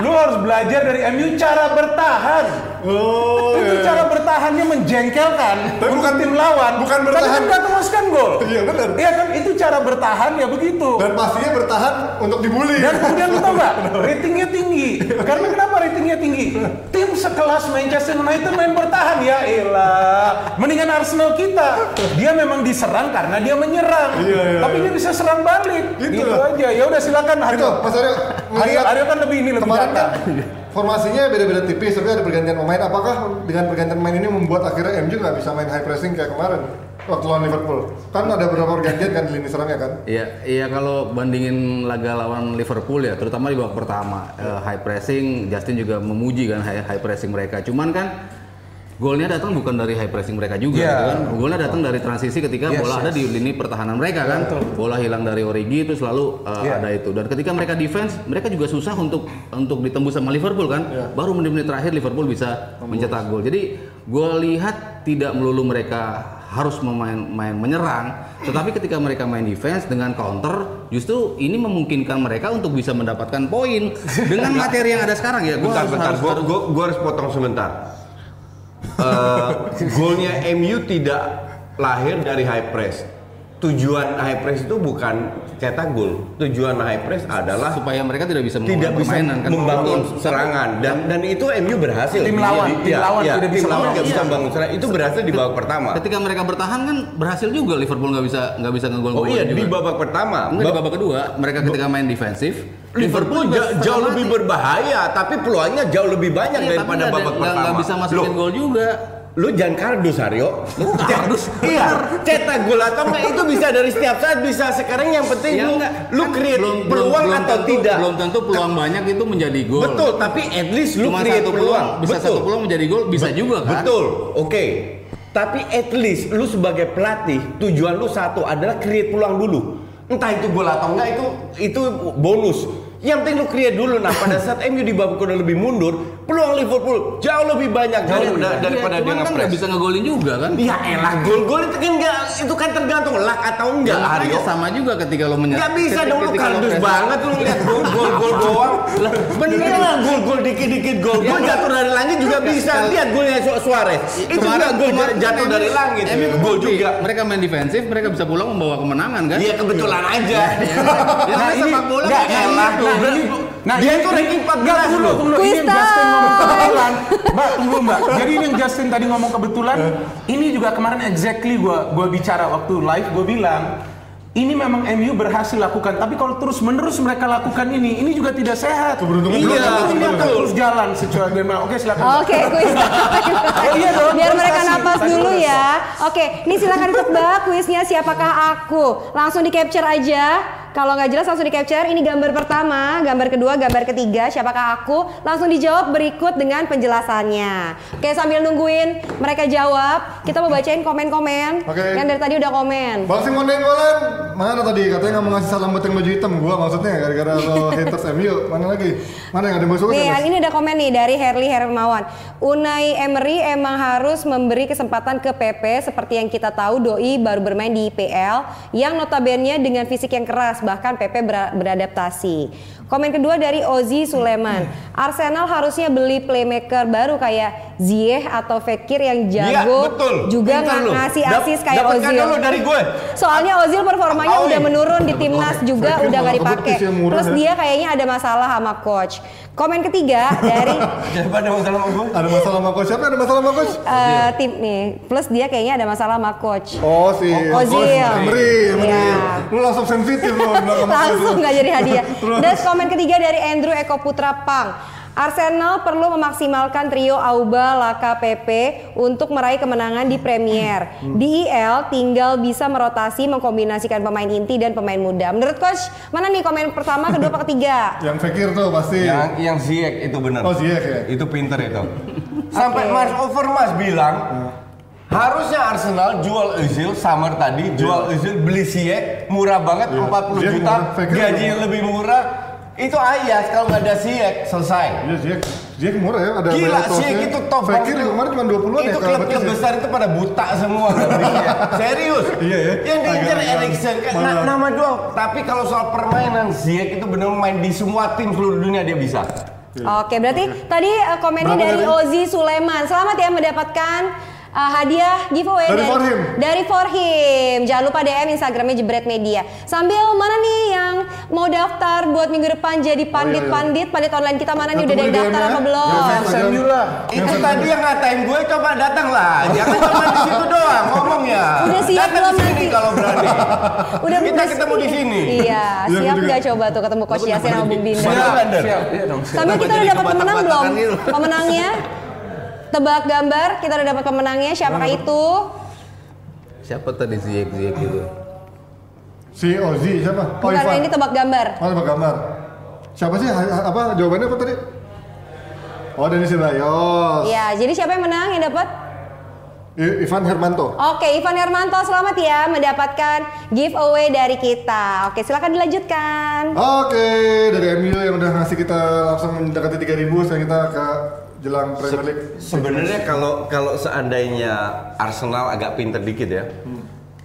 Lu harus belajar dari MU cara bertahan. Oh, itu iya. cara bertahannya menjengkelkan Tapi bukan- tim lawan. bukan Tapi bertahan. kan nggak memasukkan gol. Iya, benar. Iya kan itu cara bertahan ya begitu. Dan pastinya bertahan untuk dibully. Dan kemudian lu tau gak, ratingnya tinggi. Karena kenapa ratingnya tinggi? Tim sekelas Manchester United main bertahan ya elah. Mendingan Arsenal kita. Dia memang diserang karena dia menyerang. Iya, iya, Tapi iya. dia bisa serang balik. Itu gitu aja. Ya udah silakan itu. Mas Aryo Aryo, melihat Aryo kan lebih ini lebih kemarin kan formasinya beda-beda tipis tapi ada pergantian pemain. Apakah dengan pergantian pemain ini membuat akhirnya MU nggak bisa main high pressing kayak kemarin waktu lawan Liverpool? Kan ada beberapa pergantian kan di lini serangnya kan? Iya, iya kalau bandingin laga lawan Liverpool ya, terutama di babak pertama eh, high pressing, Justin juga memuji kan high, high pressing mereka. Cuman kan golnya datang bukan dari high pressing mereka juga, Iya. gitu kan? Golnya datang dari transisi ketika Yes, bola yes. ada di lini pertahanan mereka kan. Bola hilang dari Origi itu selalu eh, Iya. ada itu. Dan ketika mereka defense, mereka juga susah untuk untuk ditembus sama Liverpool kan. Baru menit-menit terakhir Liverpool bisa mencetak gol. Jadi gue lihat tidak melulu mereka harus memain main menyerang, tetapi ketika mereka main defense dengan counter, justru ini memungkinkan mereka untuk bisa mendapatkan poin dengan materi yang ada sekarang ya. Gua Bentar, harus- bentar. harus- Gua, harus- gua, gua harus potong sebentar. Eh, golnya MU tidak lahir dari high press. Tujuan high press itu bukan cetak gol. Tujuan high press adalah supaya mereka tidak bisa tidak bisa kan. membangun serangan dan dan itu MU berhasil. Tim lawan, Iya, tim lawan iya, tidak tim bisa lawan nggak bisa Iya. membangun serangan. Itu berhasil di babak pertama. Ketika mereka bertahan kan berhasil juga Liverpool nggak bisa nggak bisa ngegol Oh iya di babak pertama. Enggak di Bab- babak kedua mereka ketika main defensif Liverpool juga jauh mati. lebih berbahaya, tapi peluangnya jauh lebih banyak Iya, daripada babak pertama. nggak bisa masukin gol juga. Lu jangan kardus Aryo. kardus. iya, cetak gol atau enggak itu bisa dari setiap saat bisa. Sekarang yang penting Ya lu, enggak. lu Kan create belum- peluang belum atau tentu- tidak. Belum tentu peluang banyak itu menjadi gol. Betul, tapi at least lu Cuma create satu peluang. peluang, bisa Betul. satu peluang menjadi gol bisa juga kan? Betul, oke. Tapi at least lu sebagai pelatih tujuan lu satu adalah create peluang dulu. Entah itu gol atau enggak itu itu bonus. Yang penting lu create dulu. Nah pada saat MU di babak kedua lebih mundur, peluang Liverpool jauh lebih banyak daripada, Iya, daripada cuman dia kan nggak bisa ngegolin juga kan? Ya elah gol-gol itu kan enggak itu kan tergantung luck atau enggak Ya, Aryo. sama juga ketika lo menyerang. Enggak bisa dong lu kardus banget lu ngeliat gol gol gol doang. Lah bener lah gol gol dikit-dikit gol. Ya, Gol jatuh dari langit juga bisa. Lihat golnya Su- Suarez. Itu juga gol jatuh dari langit. Gol juga. Mereka main defensif, mereka bisa pulang membawa kemenangan kan? Iya kebetulan aja. Ya, Nah, sepak bola enggak, kayak elah. gitu. Nah, Dia tuh ranking 14 enggak, tunggu, loh. tunggu, Ini yang Justin ngomong kebetulan. Mbak, tunggu Mbak. Jadi ini yang Justin tadi ngomong kebetulan. Ini juga kemarin exactly gua gua bicara waktu live gua bilang ini memang MU berhasil lakukan, tapi kalau terus menerus mereka lakukan ini, ini juga tidak sehat. Keberuntungan Iya, ini akan betul. terus jalan secara gimana? Oke, silakan. Oke, kuis. Oh, iya dong, Biar mereka napas Tadi dulu ya. Oke, ini silakan tebak kuisnya siapakah aku. Langsung di capture aja. Kalau nggak jelas langsung di capture. Ini gambar pertama, gambar kedua, gambar ketiga. Siapakah aku? Langsung dijawab berikut dengan penjelasannya. Oke, sambil nungguin mereka jawab, kita mau bacain komen-komen Oke. yang dari tadi udah komen. Bang Simon Denggolan, mana tadi katanya nggak mau ngasih salam buat yang baju hitam gua maksudnya gara-gara lo haters MU. Mana lagi? Mana yang ada yang masuk Nih, yang ini ada komen nih dari Herli Hermawan. Unai Emery emang harus memberi kesempatan ke PP seperti yang kita tahu Doi baru bermain di IPL yang notabene dengan fisik yang keras bahkan PP ber- beradaptasi. Komen kedua dari Ozi Suleman. Arsenal harusnya beli playmaker baru kayak Ziyech atau Fekir yang Iya, jago betul. juga nggak ngasih asis kayak dapatkan Ozil. dulu dari gue. Soalnya Ozil performanya Aoi. udah menurun di timnas juga Fekir udah nggak malah dipakai. Terus ya. dia kayaknya ada masalah sama coach. Komen ketiga dari Daripada masalah sama gue. Ada masalah sama coach siapa? Ada masalah sama coach? eh, tim nih. Plus dia kayaknya ada masalah sama coach. Oh si Ozil. Emery. Iya. Lu langsung sensitif lu Langsung coach. nggak jadi hadiah. Terus. Dan komen ketiga dari Andrew Eko Putra Pang. Arsenal perlu memaksimalkan trio Auba, Laka, Pepe untuk meraih kemenangan di Premier. Di IL tinggal bisa merotasi mengkombinasikan pemain inti dan pemain muda. Menurut coach, mana nih komen pertama, kedua, apa ketiga? Yang Fekir tuh pasti. Yang yang Ziyech itu benar. Oh, Ziyech ya? Itu pinter itu. Sampai Oke. Mas Overmas bilang harusnya Arsenal jual Özil summer tadi, jual Özil beli Ziyech murah banget Iya. 40 Ziyech juta, murah, Fekir gaji murah. yang lebih murah. Itu ayas kalau nggak ada Ziyech selesai. Iya Ziyech. Ziyech murah ya, ada Gila Ziyech Ziyech. itu top juga kemarin cuma 20-an ya Itu klub-klub ya. besar itu pada buta semua Ziyech. Serius. Iya ya. Yang diincar Eriksen kan na- malah. nama doang. Tapi kalau soal permainan Ziyech itu benar main di semua tim seluruh dunia dia bisa. Oke, berarti tadi eh, komennya Berapa dari? Ozi Sulaiman. Selamat ya mendapatkan eh, hadiah giveaway Dari Forhim. dari Forhim. Jangan lupa DM Instagramnya Jebret Media. Sambil mana nih yang mau daftar buat minggu depan jadi pandit-pandit, pandit online kita mana nih udah ada yang daftar -nya. apa belum? Yang lah. Itu tadi yang ngatain gue coba datang lah. Jangan cuma di situ doang ngomong ya. Udah siap Datang belum nanti? kalau berani. Udah Kita ketemu di sini. Iya, Iya, siap nggak coba tuh ketemu Coach Yasin sama Bung Dinda? Siap. Siap, iya. Sambil kita udah dapat pemenang belum? Pemenangnya? Tebak gambar, kita udah dapat pemenangnya. Siapakah itu? Siapa tadi Ziyech Ziyech gitu? Si Ozi siapa? Oh, Bukan, Ivan. ini tebak gambar. Oh, tebak gambar. Siapa sih? Apa jawabannya apa tadi? Oh, Denis Ceballos. Iya, jadi siapa yang menang yang dapat? Ivan Hermanto. Oke, Ivan Hermanto selamat ya mendapatkan giveaway dari kita. Oke, silakan dilanjutkan. Oke, dari MU yang udah ngasih kita langsung mendekati 3000 sekarang kita ke jelang Premier League. Sebenarnya kalau kalau seandainya Arsenal agak pinter dikit ya.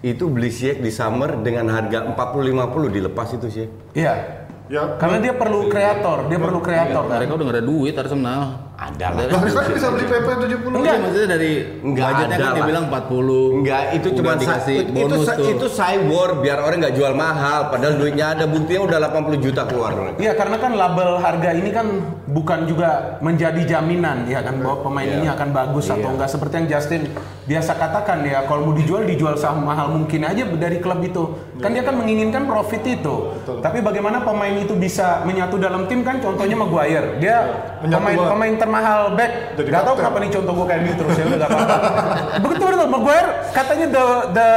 Itu beli Ziyech di summer dengan harga 40-50 dilepas itu sih. Iya. Ya. Karena dia perlu kreator, dia perlu kreator. kan? Mereka udah nggak ada duit Arsenal. Ada lah. Kan bisa beli PP 70. Enggak, maksudnya dari Nggak budgetnya ada kan dia lah. bilang 40. Enggak, itu cuma dikasih itu bonus sa- tuh. itu cyber biar orang nggak jual mahal padahal duitnya ada buktinya udah 80 juta keluar. Iya, karena kan label harga ini kan bukan juga menjadi jaminan ya kan bahwa pemain Iya. ini akan bagus atau enggak seperti yang Justin biasa katakan ya kalau mau dijual dijual semahal mungkin aja dari klub itu. Kan dia kan menginginkan profit itu. Tapi bagaimana pemain itu bisa menyatu dalam tim kan contohnya Maguire. Dia Menyatu pemain banget. pemain termahal back. Jadi Gak tahu kapten. kenapa nih contoh gue kayak gitu terus ya udah gak apa-apa. Begitu betul Maguire katanya the the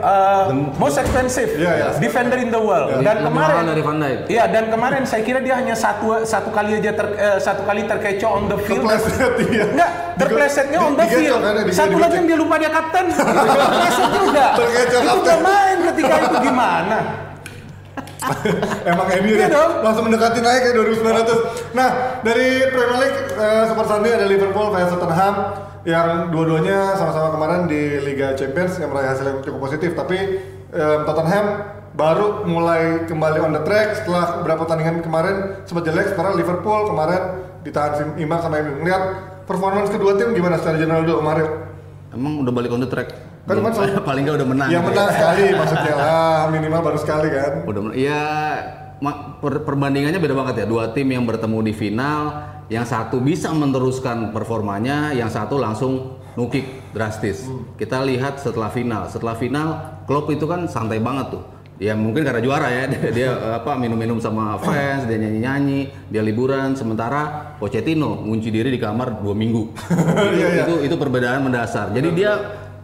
uh, most expensive Iya, iya. defender in the world. Dan Lebih kemarin dari Van Dijk. Iya dan kemarin saya kira dia hanya satu satu kali aja ter, eh, satu kali terkecoh on the field. Terpleset, iya. Enggak, terplesetnya on the field. Satu di- lagi yang dia lupa dia kapten. Terpleset juga. Terkecoh Itu udah main ketika itu gimana? Emang MU Iya ya, dong. langsung mendekati naik ya 2900. Nah, dari Premier League eh, Super Sunday ada Liverpool vs Tottenham yang dua-duanya sama-sama kemarin di Liga Champions yang meraih hasil yang cukup positif. Tapi eh, Tottenham baru mulai kembali on the track setelah beberapa pertandingan kemarin sempat jelek. Sekarang Liverpool kemarin ditahan imbang sama MU. Lihat performance kedua tim gimana secara general dulu kemarin? Emang udah balik on the track. Kan Belum- cuman- paling nggak udah menang. Yang gitu. menang sekali maksudnya lah, minimal baru sekali kan. Udah men- ya ma- per- perbandingannya beda banget ya. Dua tim yang bertemu di final, yang satu bisa meneruskan performanya, yang satu langsung nukik drastis. Kita lihat setelah final. Setelah final, Klopp itu kan santai banget tuh. Ya mungkin karena juara ya, dia, dia, apa minum-minum sama fans, dia nyanyi-nyanyi, dia liburan. Sementara Pochettino ngunci diri di kamar dua minggu. itu, itu itu perbedaan mendasar. Jadi dia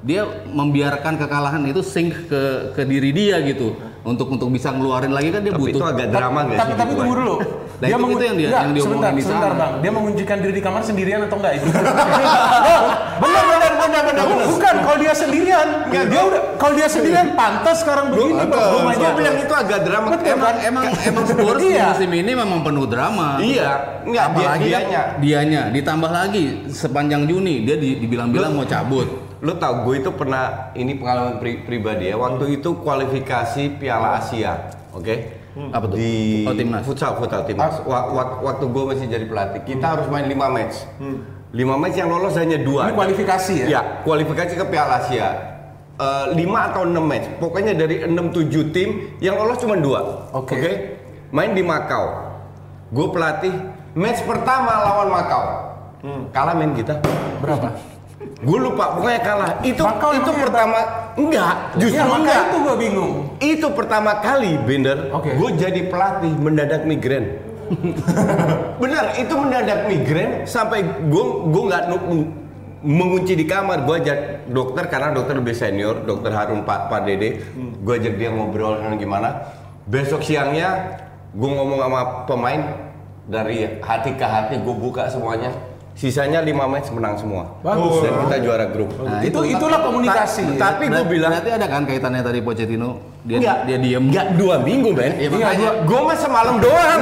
dia membiarkan kekalahan itu sink ke ke diri dia gitu. untuk untuk bisa ngeluarin lagi kan dia Tapi itu butuh. agak drama nggak tapi sih? tapi tunggu dulu. Nah, itu- itu yang dia- Enggak, yang diomongin sebentar, di sebentar sana. bang. Dia mengunjukkan diri di kamar sendirian atau enggak itu? benar benar benar benar. Bukan kalau dia sendirian. dia udah kalau dia sendirian pantas sekarang begini. Bang. Gue Rumahnya bilang itu agak drama. Betul, Emang, Emang emang Spurs Iya. musim ini memang penuh drama. iya, enggak dia, Apalagi kan dianya. dianya ditambah lagi sepanjang Juni dia di- dibilang-bilang mau cabut. Lo tau gue itu pernah ini pengalaman pri- pribadi ya. Waktu itu kualifikasi Piala Asia, oke? Apa tuh? Di Oh, timnas. futsal, futsal timnas. Wa- waktu gue masih jadi pelatih, kita harus main 5 match. 5 match yang lolos hanya dua. Ini kualifikasi ya? Ya, kualifikasi ke Piala Asia. 5 atau 6 match. Pokoknya dari 6 7 tim yang lolos cuma dua. Oke. Main di Makau. Gue pelatih match pertama lawan Makau. Kalah main kita. berapa? Gue lupa, pokoknya kalah. Itu Makau itu pertama enggak, justru Ya, maka enggak. itu gue bingung. Itu pertama kali Bender, Oke. gue jadi pelatih mendadak migrain. Benar, itu mendadak migrain sampai gue gue nggak mengunci di kamar. Gue ajak dokter karena dokter lebih senior, dokter Harun Pak Pak Dede. Gue ajak dia ngobrol dengan gimana. Besok siangnya gue ngomong sama pemain dari hati ke hati gue buka semuanya. Sisanya 5 match menang semua. Bagus. Dan kita juara grup. Nah, itu itulah komunikasi. Ta- tapi gue bilang berarti ada kan kaitannya tadi Pochettino dia Enggak, dia diem. Enggak dua minggu, Ben. Iya, Iya, makanya. gua- Gue mah semalam doang.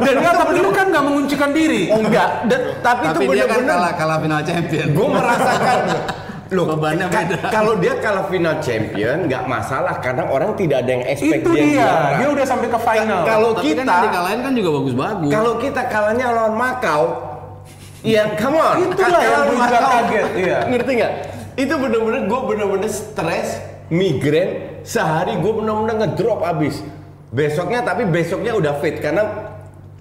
Dan Enggak, tapi lu kan nggak menguncikan diri. Oh enggak, dan, tapi, Tapi itu dia kan kalah kalah final champion. Gue merasakan Loh, Bebannya beda. Kalau dia kalah final champion nggak masalah karena orang tidak ada yang expect Itu dia dia. juara. Dia udah sampai ke final. Kalau Tapi kita kan dikalahin kan juga bagus-bagus. kalau kita kalahnya lawan Makau, ya come on. Itulah yang gua juga Macau. kaget, iya. Ngerti nggak? Itu bener-bener gue bener-bener stres, migrain, sehari gue bener-bener ngedrop abis. Besoknya tapi besoknya udah fit karena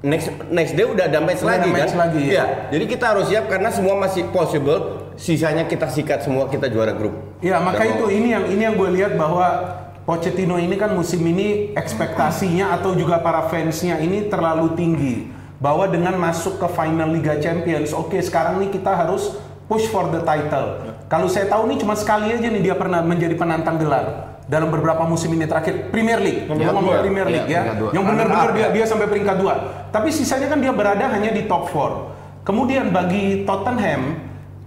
next next day udah ada match Udah lagi match kan? lagi, ya. Iya. Jadi kita harus siap karena semua masih possible. Sisanya kita sikat semua kita juara grup. Ya maka Dan itu ini yang ini yang gue lihat bahwa Pochettino ini kan musim ini ekspektasinya atau juga para fansnya ini terlalu tinggi bahwa dengan masuk ke final Liga Champions, oke sekarang nih kita harus push for the title. Kalau saya tahu nih cuma sekali aja nih dia pernah menjadi penantang gelar dalam beberapa musim ini terakhir Premier League. Dia ngomong dua. Premier Iya, League ya, peringkat dua. yang benar-benar dia, ya. dia sampai peringkat dua. Tapi sisanya kan dia berada hanya di top 4. Kemudian bagi Tottenham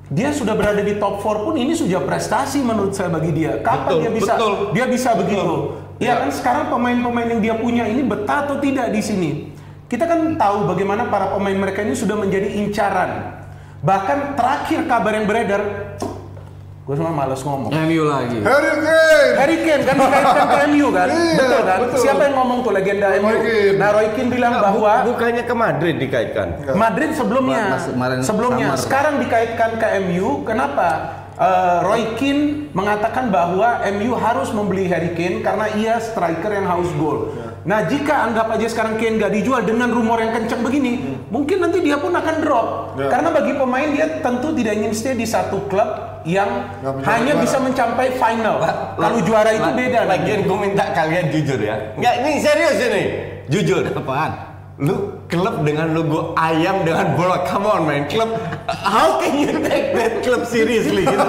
dia sudah berada di top 4 pun ini sudah prestasi menurut saya bagi dia. Kapan Betul, dia bisa betul. dia bisa begitu? Ya. Ya kan sekarang pemain-pemain yang dia punya ini betah atau tidak di sini? Kita kan tahu bagaimana para pemain mereka ini sudah menjadi incaran. Bahkan terakhir kabar yang beredar, gue cuma males ngomong. MU lagi. Harry Kane. Harry Kane kan dikaitkan ke MU kan? Iya, betul kan? betul. Siapa yang ngomong tuh legenda Roy MU? Keane. Nah, Roy Keane bilang Bu- bahwa bukannya ke Madrid dikaitkan. Madrid sebelumnya, Mas- sebelumnya, summer. sekarang dikaitkan ke MU. Kenapa? Eh, Roy Keane mengatakan bahwa MU harus membeli Harry Kane karena ia striker yang haus gol. Nah, jika anggap aja sekarang Kane gak dijual dengan rumor yang kencang begini, mungkin nanti dia pun akan drop. Ya. Karena bagi pemain dia tentu tidak ingin stay di satu klub yang Nggak hanya juara. bisa mencapai final. Kalau juara itu beda. Lagian gue minta kalian jujur ya. Enggak, ini serius ini. Jujur. Apaan? Lu klub dengan logo ayam dengan bola. Come on man, klub. How can you take that club seriously? Gitu?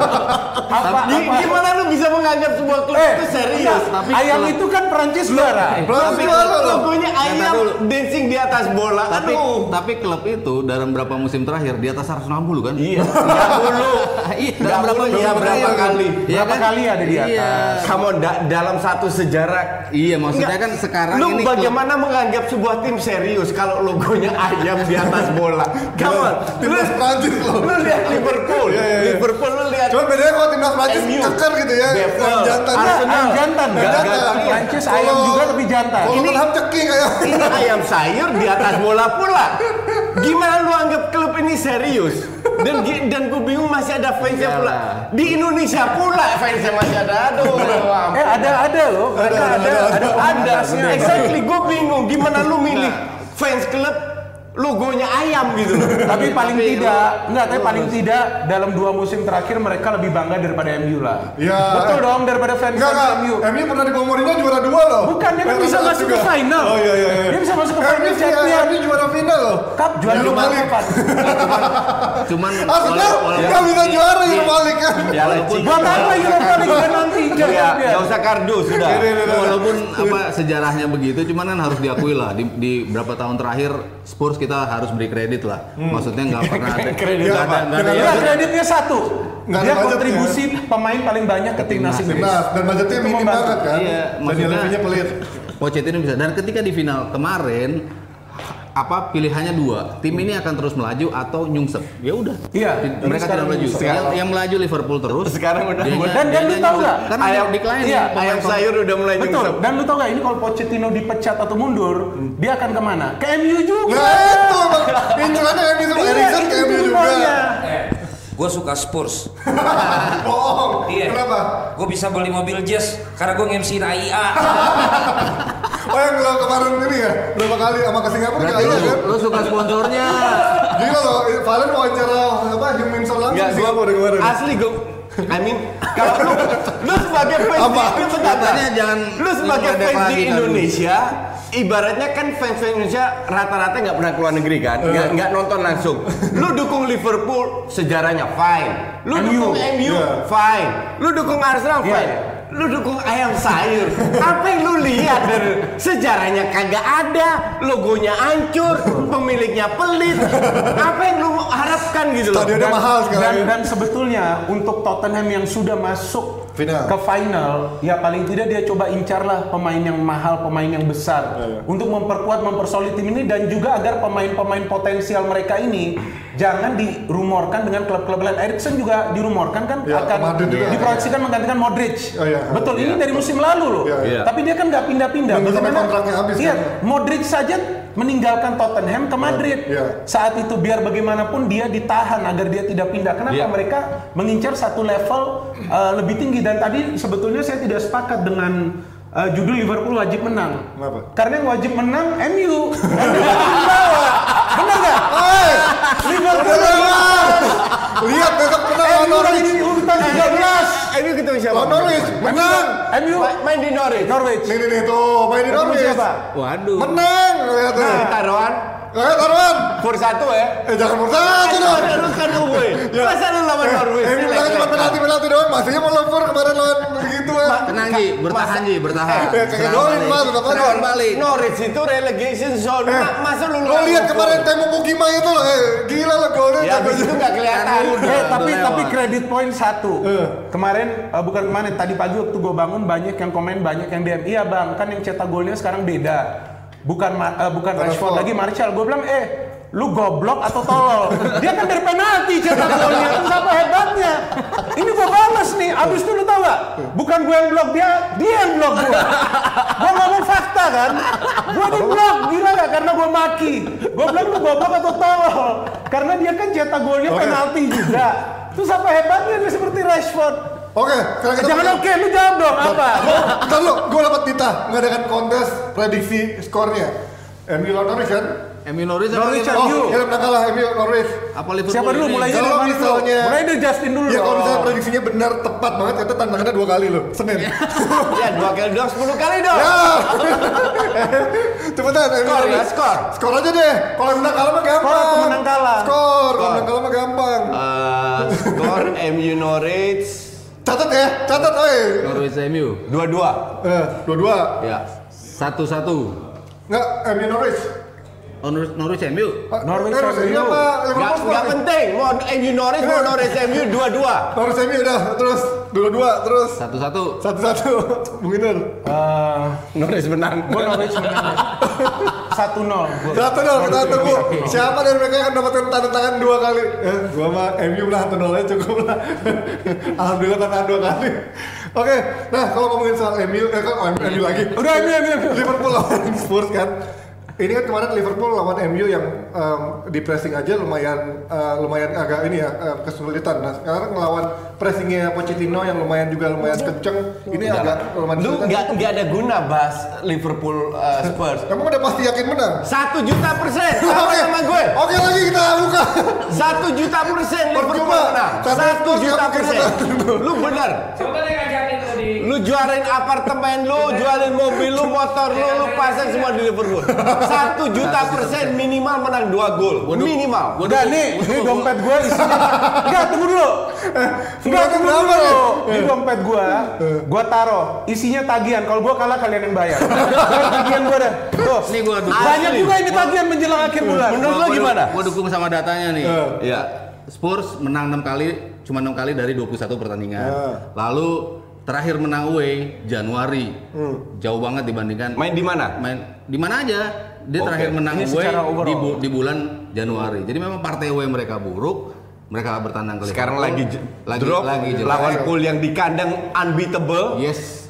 Apa- Gi- apa- Gimana lu bisa menganggap sebuah klub Eh, itu serius? enggak, Tapi ayam kalau- itu kan Perancis juara. Tapi logonya ayam dulu. dancing di atas bola. Tapi Aduh. tapi klub itu dalam berapa musim terakhir di atas 160 kan? Iya, enggak dulu. Iya, Nggak dalam berapa iya, berapa kan? kali? Iya Berapa kan? kali ada di atas? Iya. Come on, da- dalam satu sejarah. Iya, maksudnya Enggak. kan sekarang Lu ini klub- bagaimana menganggap sebuah tim serius kalau logonya ayam di atas bola? Come on. Timnas Prancis loh. Lu lihat Liverpool. Iya, iya, iya. Liverpool lu lihat Cuma bedanya kalau timnas Prancis keker gitu ya, Bevel. yang jantan. Arsenal. Ayam jantan. Nggak Jantan. Prancis ayam juga tapi jantan. Kalau Ini- Tottenham ceking kayak. Ini ayam sayur di atas bola pula. Gimana lu anggap klub ini serius? Dan dan gue bingung masih ada fansnya pula. Di Indonesia pula fansnya masih ada. Aduh. Eh ada ada loh, ada ada, ada komunitasnya. exactly gue bingung gimana lu milih fans klub logonya ayam gitu. Tapi paling Tapi tidak, enggak, tapi paling tidak dalam dua musim terakhir mereka lebih bangga daripada MU lah. Iya. Betul dong daripada fans Enggak, enggak. MU. MU pernah di Mourinho juara dua loh. Bukan, dia kan bisa masuk juga. ke final. Oh iya iya iya. Dia bisa masuk ke MU final Champions. MU juara final loh. Cup juara League. kapan? Cuman Arsenal wala- nggak bisa juara Euro League kan. Buat apa Europa League kan nanti Ya, jangan dia. nggak usah kardu sudah. Walaupun apa sejarahnya begitu, cuman kan harus diakui lah di, di berapa tahun terakhir Spurs kita harus beri kredit lah. Maksudnya nggak pernah ada Kredit apa? ada nggak ada Ya, kreditnya satu. Ada Dia kontribusi pemain paling banyak ke timnas Inggris. Dan budgetnya minim banget kan. Iya, Dan pelit. Pochettino bisa. Dan ketika di final kemarin apa pilihannya dua tim ini akan terus melaju atau nyungsep ya udah Iya, mereka sekarang tidak melaju nyungsep. yang, yang melaju Liverpool terus Sekarang udah Dan- dan lu tahu nggak? karena Ayam decline iya, Ayam sayur udah mulai Betul. nyungsep. Dan lu tau gak ini kalau Pochettino dipecat atau mundur, dia akan ke mana? Ke MU juga. Nah itu Iya, Erikson ke MU juga. Gue suka Spurs. Bohong. Iya. Kenapa? Gue bisa beli mobil jazz karena gue nge-MC AIA. Oh yang lo kemarin ini ya berapa kali sama ke Singapura Berarti kayaknya lu, kan? lu suka sponsornya Gila loh, Valen wawancara apa Hyung Min Son langsung Singapura kemarin. asli gue I mean, kalau lu, lu sebagai fans Apa? di. Katanya jangan lu sebagai fans di? Indonesia, ibaratnya kan fans fans Indonesia rata-rata nggak pernah keluar negeri kan, nggak nggak nonton langsung. Lu dukung Liverpool, sejarahnya fine. Lu MU. dukung MU, Iya. fine. Lu dukung Arsenal, fine. Lu dukung ayam sayur. Apa yang lu lihat dari sejarahnya kagak ada, logonya hancur, pemiliknya pelit. Apa yang lu harapkan gitu loh? Stadionnya mahal dan, sekarang. dan sebetulnya untuk Tottenham yang sudah masuk Final. ke final, ya paling tidak dia coba incar lah pemain yang mahal, pemain yang besar Iya, iya. untuk memperkuat, mempersolid tim ini dan juga agar pemain-pemain potensial mereka ini jangan dirumorkan dengan klub-klub lain. Erikson juga dirumorkan kan Ya, akan diproyeksikan menggantikan Modric. Oh, iya. Betul, ini dari musim lalu loh. Iya, iya. Tapi dia kan nggak pindah-pindah. Nunggu sampai Bagaimana- kontraknya habis Iya, kan? Modric saja meninggalkan Tottenham ke Madrid. Iya. Saat itu biar bagaimanapun dia ditahan agar dia tidak pindah. Kenapa Iya. mereka mengincar satu level uh, lebih tinggi dan tadi sebetulnya saya tidak sepakat dengan uh, judul Liverpool wajib menang. Kenapa? Karena yang wajib menang MU. Benar nggak? Hei, Liverpool udah lewat. Lihat besok menang lawan Norwich. di urutan 13. MU ketemu siapa? Lawan Norwich, menang. MU Ma- Main di Norwich. Norwich. Nih nih nih tuh, main di Norwich. siapa? waduh Menang, lihat tuh. Nah, taruhan Lihat taruhan. for satu ya. Eh jangan bersatu dong. Lu kan gue. Masa lu lawan Norwich? Eh, menang cuma penalti penalti doang. Masihnya mau lempar kemarin lawan begitu ya. tenang Ji bertahan Ji bertahan Eh, kagak balik. Mas, udah apa? Serangan balik Norwich itu relegation zone. Eh, Ma- Masa lu Lo lawan lihat kemarin tembok Bukima itu loh, eh gila lah golnya. Ya itu nggak kelihatan. Kan. Eh, tapi tapi kredit poin satu. Eh. Kemarin eh, bukan kemarin tadi pagi waktu gue bangun banyak yang komen banyak yang DM. Iya bang, kan yang cetak golnya sekarang beda. Bukan eh, bukan Rashford. Rashford lagi Martial. Gue bilang eh lu goblok atau tolol? Dia kan dari penalti cetak golnya. Terus apa hebatnya? Ini gue balas nih. Abis itu lu tau gak? Bukan gue yang blok dia, dia yang blok gue. Gue ngomong fakta kan. Gue di blok, gila gak? Karena gue maki. Gue bilang lu goblok atau tolol? Karena dia kan cetak golnya penalti juga. Terus apa hebatnya dia seperti Rashford? Oke, sekarang kita Jangan oke, lu jawab dong apa? Bentar lu, gue dapat tita mengadakan kontes prediksi skornya. Lawan Norwich kan? MU Norwich Liverpool? MU. Oh, ya menang kalah MU Norwich. apa Liverpool Siapa dulu ini? mulai Kalau dari mana dulu? misalnya- Mulai dari Justin dulu Ya kalau misalnya prediksinya benar tepat banget, kata tantangannya dua kali loh, Senin. Ya dua kali dong, sepuluh kali dong. ya. Cepetan, MU Skor ya, skor. Skor aja deh. Kalau menang kalah mah gampang. Skor atau menang kalah? Skor, kalau menang kalah mah gampang. Eh, skor MU Norwich Catat ya, catat, oi. Norwich MU dua-dua. Eh, dua-dua. Ya. satu satu Enggak, MU Norwich. Oh, Norwich, Norwich MU Norwich eh, MU. apa? Liverpool skor. penting. Mau MU Norwich, mau Norwich MU dua-dua. Norwich MU udah, terus dua-dua, terus satu satu satu-satu. Bung Iner. Eh, Norwich menang. gue Norwich menang. Satu nol. Satu nol kita tunggu. Siapa dari mereka yang akan mendapatkan tanda tangan dua kali? Eh, gua mah MU lah satu nol aja cukup lah. Alhamdulillah tanda tangan dua kali. Oke, nah kalau ngomongin soal MU, eh kan MU lagi. Udah, MU, MU, MU. Liverpool lawan Spurs kan. Ini kan kemarin Liverpool lawan MU yang em, di pressing aja lumayan eh, lumayan agak ini ya eh, kesulitan. Nah sekarang ngelawan pressingnya Pochettino yang lumayan juga lumayan kenceng. Ini agak lumayan Lu nggak nggak ada guna bahas Liverpool uh, Spurs. Kamu udah pasti yakin menang? Satu juta persen sama Oke, sama gue. Oke lagi kita buka. Satu juta persen Liverpool menang. Satu juta persen. Lu bener. Coba. Lu jualin apartemen lu, jualin mobil lu, motor lu, lu pasang semua di Liverpool. Satu juta persen minimal menang dua gol. Minimal. Udah nih, ini dompet gue isinya. Enggak, tunggu dulu. Enggak, tunggu dulu. nih? Ini dompet gue, gue taruh. Isinya tagihan. Kalau gue kalah kalian yang bayar. Tagihan gue dah. Tuh. Ini gua. Banyak juga ini tagihan menjelang akhir bulan. Menurut lu gimana? Gue dukung sama datanya nih. Iya. Spurs menang 6 kali, cuma 6 kali dari 21 pertandingan. Lalu terakhir menang away Januari. Hmm. Jauh banget dibandingkan Main di mana? main di mana aja. Dia Oke. terakhir menang Ini away secara di, bu- di bulan Januari. Jadi memang partai away mereka buruk. Mereka bertandang ke Sekarang lagi, lagi drop lagi lawan pool yang di kandang unbeatable. Yes,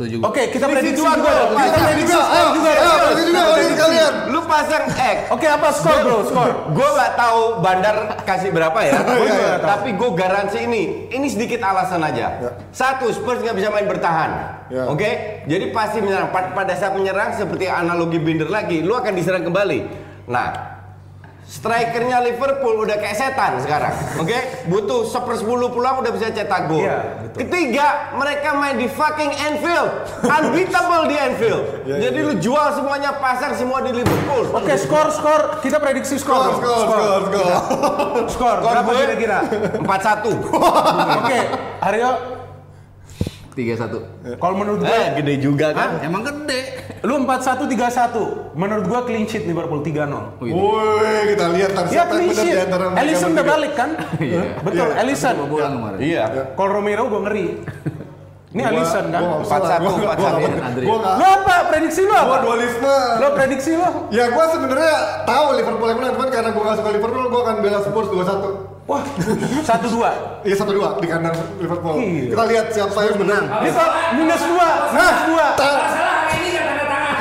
setuju. Oke, kita Selisih prediksi dua juga. gol. dong. Kita Pasang prediksi juga. juga. ayo, prediksi juga, prediksi kalian. Lu pasang X. Oke, apa skor bro? Skor. Gue nggak tahu Bandar kasih berapa ya, Gua nggak tahu. tapi gue garansi ini, ini sedikit alasan aja. Satu, Spurs nggak bisa main bertahan, Ya. oke? Jadi pasti menyerang. Pa- Pada saat menyerang seperti analogi Binder lagi, lu akan diserang kembali. Nah, strikernya Liverpool udah kayak setan sekarang, oke? Butuh sepersepuluh pulang udah bisa cetak gol. Iya, betul. Ketiga, mereka main di fucking Anfield, unbeatable di Anfield. Jadi lu jual semuanya, pasang semua di Liverpool. Oke, skor skor. Kita prediksi skor. Skor, dong. skor, skor, skor. Skor. Skor Berapa kira-kira? 4-1. Oke, Aryo. 3-1. Kalau menurut gue, Eh, gede juga kan? Emang gede. lu 4-1 3-1 Menurut gue clean sheet Liverpool 3-0. Wih, Woi, kita lihat ntar Ya clean sheet. di antara mereka Ellison udah balik kan? Betul, Iya. Ellison. Kebobolan kemarin. Iya. Kalau Romero gue ngeri. Ini Ellison kan? nggak Empat satu, empat satu. nggak- nggak Lo apa? Prediksi lo apa? dualisme. Lo prediksi lo? Ya gua sebenarnya tahu Liverpool yang menang, cuman karena gua gak suka Liverpool, gua akan bela Spurs 2-1. Wah, satu dua. Iya satu dua di kandang Liverpool. Iya. Kita lihat siapa yang menang. Ini kok minus dua, minus dua. Masalah hari ini nggak tanda tangan.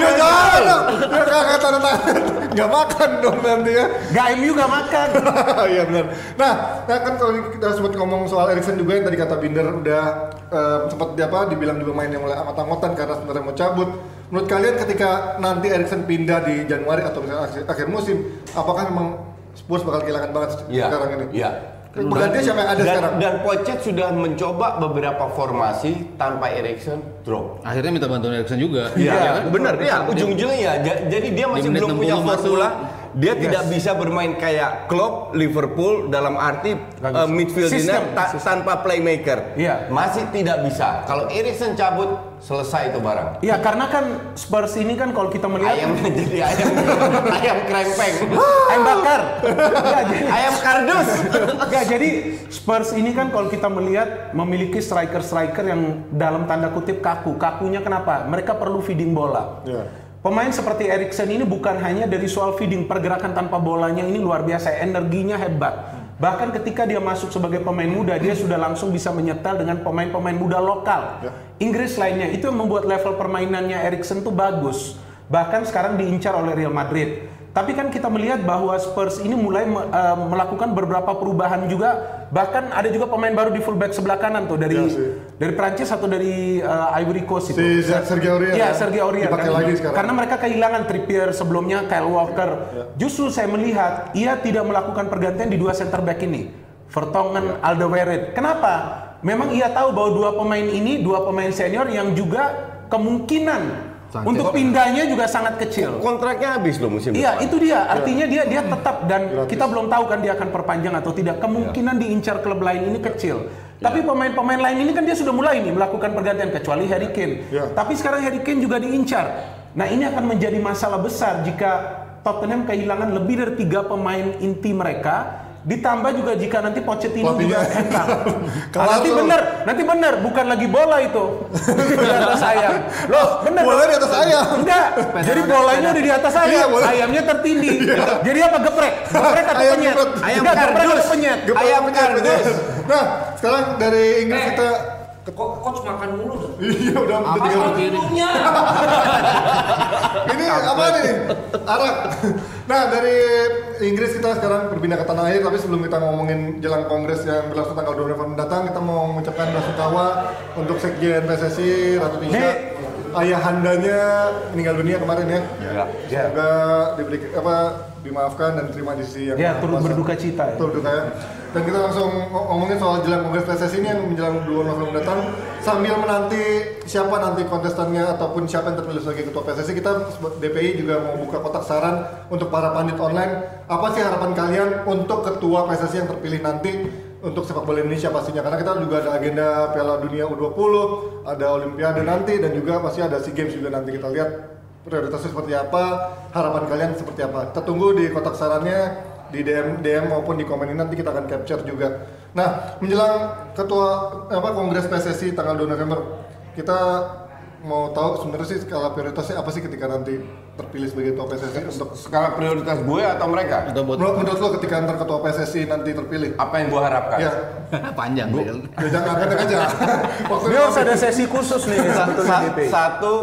Ya jangan dong. Ya kakak tanda tangan. Gak makan dong nanti ya. Gak MU gak makan. Iya benar. Nah, nah kan kalau kita sempat ngomong soal Erikson juga yang tadi kata Binder udah eh, sempat di apa dibilang juga main yang mulai amat-amatan karena sebenarnya mau cabut. Menurut kalian ketika nanti Erikson pindah di Januari atau misalnya akhir, akhir musim, apakah memang Spurs bakal kehilangan banget Iya. sekarang ini? Iya. Penggantinya siapa yang ada dan, sekarang? Dan Pochet sudah mencoba beberapa formasi tanpa Erikson drop. Akhirnya minta bantuan Erikson juga. Iya, kan? benar. Iya, ujung-ujungnya ya. Ja- Jadi dia masih belum punya 60 masuk. Dia tidak bisa bermain kayak Klopp, Liverpool dalam arti uh, Sistem, ta- tanpa playmaker. Iya. Masih tidak bisa. Kalau Erikson cabut, selesai itu barang. Iya karena kan Spurs ini kan kalau kita melihat Ayamnya jadi ayam ayam krempeng. ayam bakar. Nggak, jadi, ayam kardus. nggak, jadi Spurs ini kan kalau kita melihat memiliki striker-striker yang dalam tanda kutip kaku. Kakunya kenapa? Mereka perlu feeding bola. Iya. Pemain seperti Erikson ini bukan hanya dari soal feeding pergerakan tanpa bolanya ini luar biasa, energinya hebat. Bahkan ketika dia masuk sebagai pemain muda, dia sudah langsung bisa menyetel dengan pemain-pemain muda lokal. Inggris lainnya itu yang membuat level permainannya Erikson tuh bagus. Bahkan sekarang diincar oleh Real Madrid. Tapi kan kita melihat bahwa Spurs ini mulai eh, melakukan beberapa perubahan juga. Bahkan ada juga pemain baru di fullback sebelah kanan tuh dari sih. Dari Prancis atau dari eh, Ivory Coast itu. Si Sergio Aurier. Iya, ya? Sergio Aurier. Dipakai kan. lagi sekarang. Karena mereka kehilangan Trippier sebelumnya, Kyle Walker. Justru saya melihat ia tidak melakukan pergantian di dua center back ini. Vertonghen, Alderweireld. Kenapa? Memang ia tahu bahwa dua pemain ini, dua pemain senior yang juga kemungkinan Sanchez. untuk pindahnya juga sangat kecil. Kontraknya habis loh musim Iya, depan. itu dia. Artinya dia dia tetap dan Gratis. kita belum tahu kan dia akan perpanjang atau tidak. Kemungkinan diincar klub lain ini kecil. Tapi pemain-pemain lain ini kan dia sudah mulai nih melakukan pergantian kecuali Harry Kane. Ya. Tapi sekarang Harry Kane juga diincar. Nah, ini akan menjadi masalah besar jika Tottenham kehilangan lebih dari tiga pemain inti mereka. Ditambah juga jika nanti Pochettino juga Pelatihnya. hentak. Kelar Nah, nanti tuh. bener, nanti bener, bukan lagi bola itu. di atas ayam. Loh, bener. Bola di atas ayam. Enggak. Jadi bolanya udah di atas Iya, ayam, bola. ayamnya tertindih. Jadi apa geprek? Geprek atau Ayam penyet? geprek. Ayam Enggak, geprek atau penyet? Ayam penyet, kardus. penyet. Nah, sekarang dari Inggris Eh. kita Kok coach makan mulu dong? Iya udah udah Apa tiga. Ini apa nih? Arak. Nah dari Inggris kita sekarang berpindah ke tanah air, tapi sebelum kita ngomongin jelang kongres yang berlangsung tanggal 2 November mendatang, kita mau mengucapkan belasungkawa untuk Sekjen PSSI Ratu Tisha. Ayahandanya meninggal dunia kemarin ya. Ya. Semoga diberi apa dimaafkan dan terima di sisi yang Ya, turut berduka cita ya. Turut berduka ya. Dan kita langsung ngo- ngomongin soal jelang kongres PSSI ini yang menjelang 2 November mendatang sambil menanti siapa nanti kontestannya ataupun siapa yang terpilih sebagai ketua PSSI kita DPI juga mau buka kotak saran untuk para pandit online. Apa sih harapan kalian untuk ketua PSSI yang terpilih nanti untuk sepak bola Indonesia pastinya? Karena kita juga ada agenda Piala Dunia U20 ada Olimpiade nanti dan juga pasti ada SEA Games juga nanti kita lihat prioritasnya seperti apa harapan kalian seperti apa kita tunggu di kotak sarannya di DM DM maupun di komen ini nanti kita akan capture juga. Nah, menjelang ketua apa Kongres PSSI tanggal 2 November, kita mau tahu sebenarnya sih skala prioritasnya apa sih ketika nanti terpilih sebagai ketua PSSI untuk Skala prioritas gue atau mereka? Atau buat menurut, menurut lo ketika ntar ketua PSSI nanti terpilih? Apa yang gue harapkan? Ya, panjang kan. ya jangan angkat aja. Dia harus ada sesi khusus nih Sa- sebetulnya sa- DPI. satu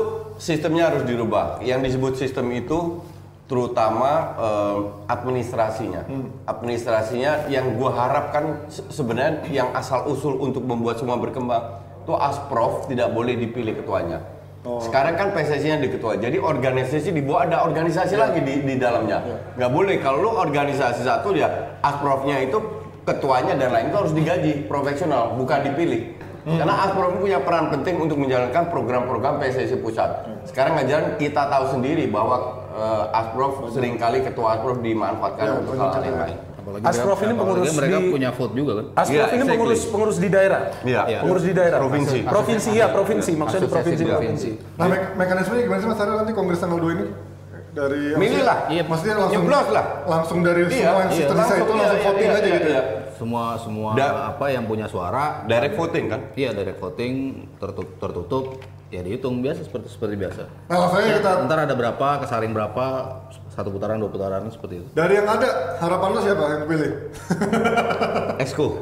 sistemnya harus dirubah. Yang disebut sistem itu terutama eh, administrasinya. Administrasinya yang gue harapkan se- sebenarnya yang asal usul untuk membuat semua berkembang itu asprof tidak boleh dipilih ketuanya. Sekarang kan PSSI-nya di ketua, jadi organisasi di bawah ada organisasi lagi di, di dalamnya. Nggak boleh kalau lu organisasi satu ya asprofnya itu ketuanya dan lain itu harus digaji profesional, bukan dipilih. Karena Asprof punya peran penting untuk menjalankan program-program PSSI pusat. Sekarang ngajaran kita tahu sendiri bahwa eh, Asprof sering kali ketua Asprof dimanfaatkan untuk hal-hal yang lain. Apalagi Asprof mereka- ini pengurus mereka di- punya vote juga kan. Asprof Iya, ini exactly. pengurus pengurus di daerah. Iya. Iya. Pengurus di daerah. Provinsi. Provinsi ya, provinsi. Maksudnya di Asosiasi provinsi provinsi. provinsi. Nah, me- mekanismenya gimana sih Mas Ariel nanti Kongres tanggal 2 ini? Dari Milih lah. Iya, maksudnya langsung Nyeblos lah. Langsung dari semua yang iya, sistem langsung, itu iya, langsung iya, voting iya, aja iya, gitu. iya. Semua semua Da- apa yang punya suara Direct voting kan? Iya direct voting tertutup, tertutup ya dihitung biasa seperti seperti biasa. Nah, langsungnya kita Ntar ada berapa, kesaring berapa, satu putaran, dua putaran seperti itu. dari yang ada harapan lo siapa yang pilih? Esko.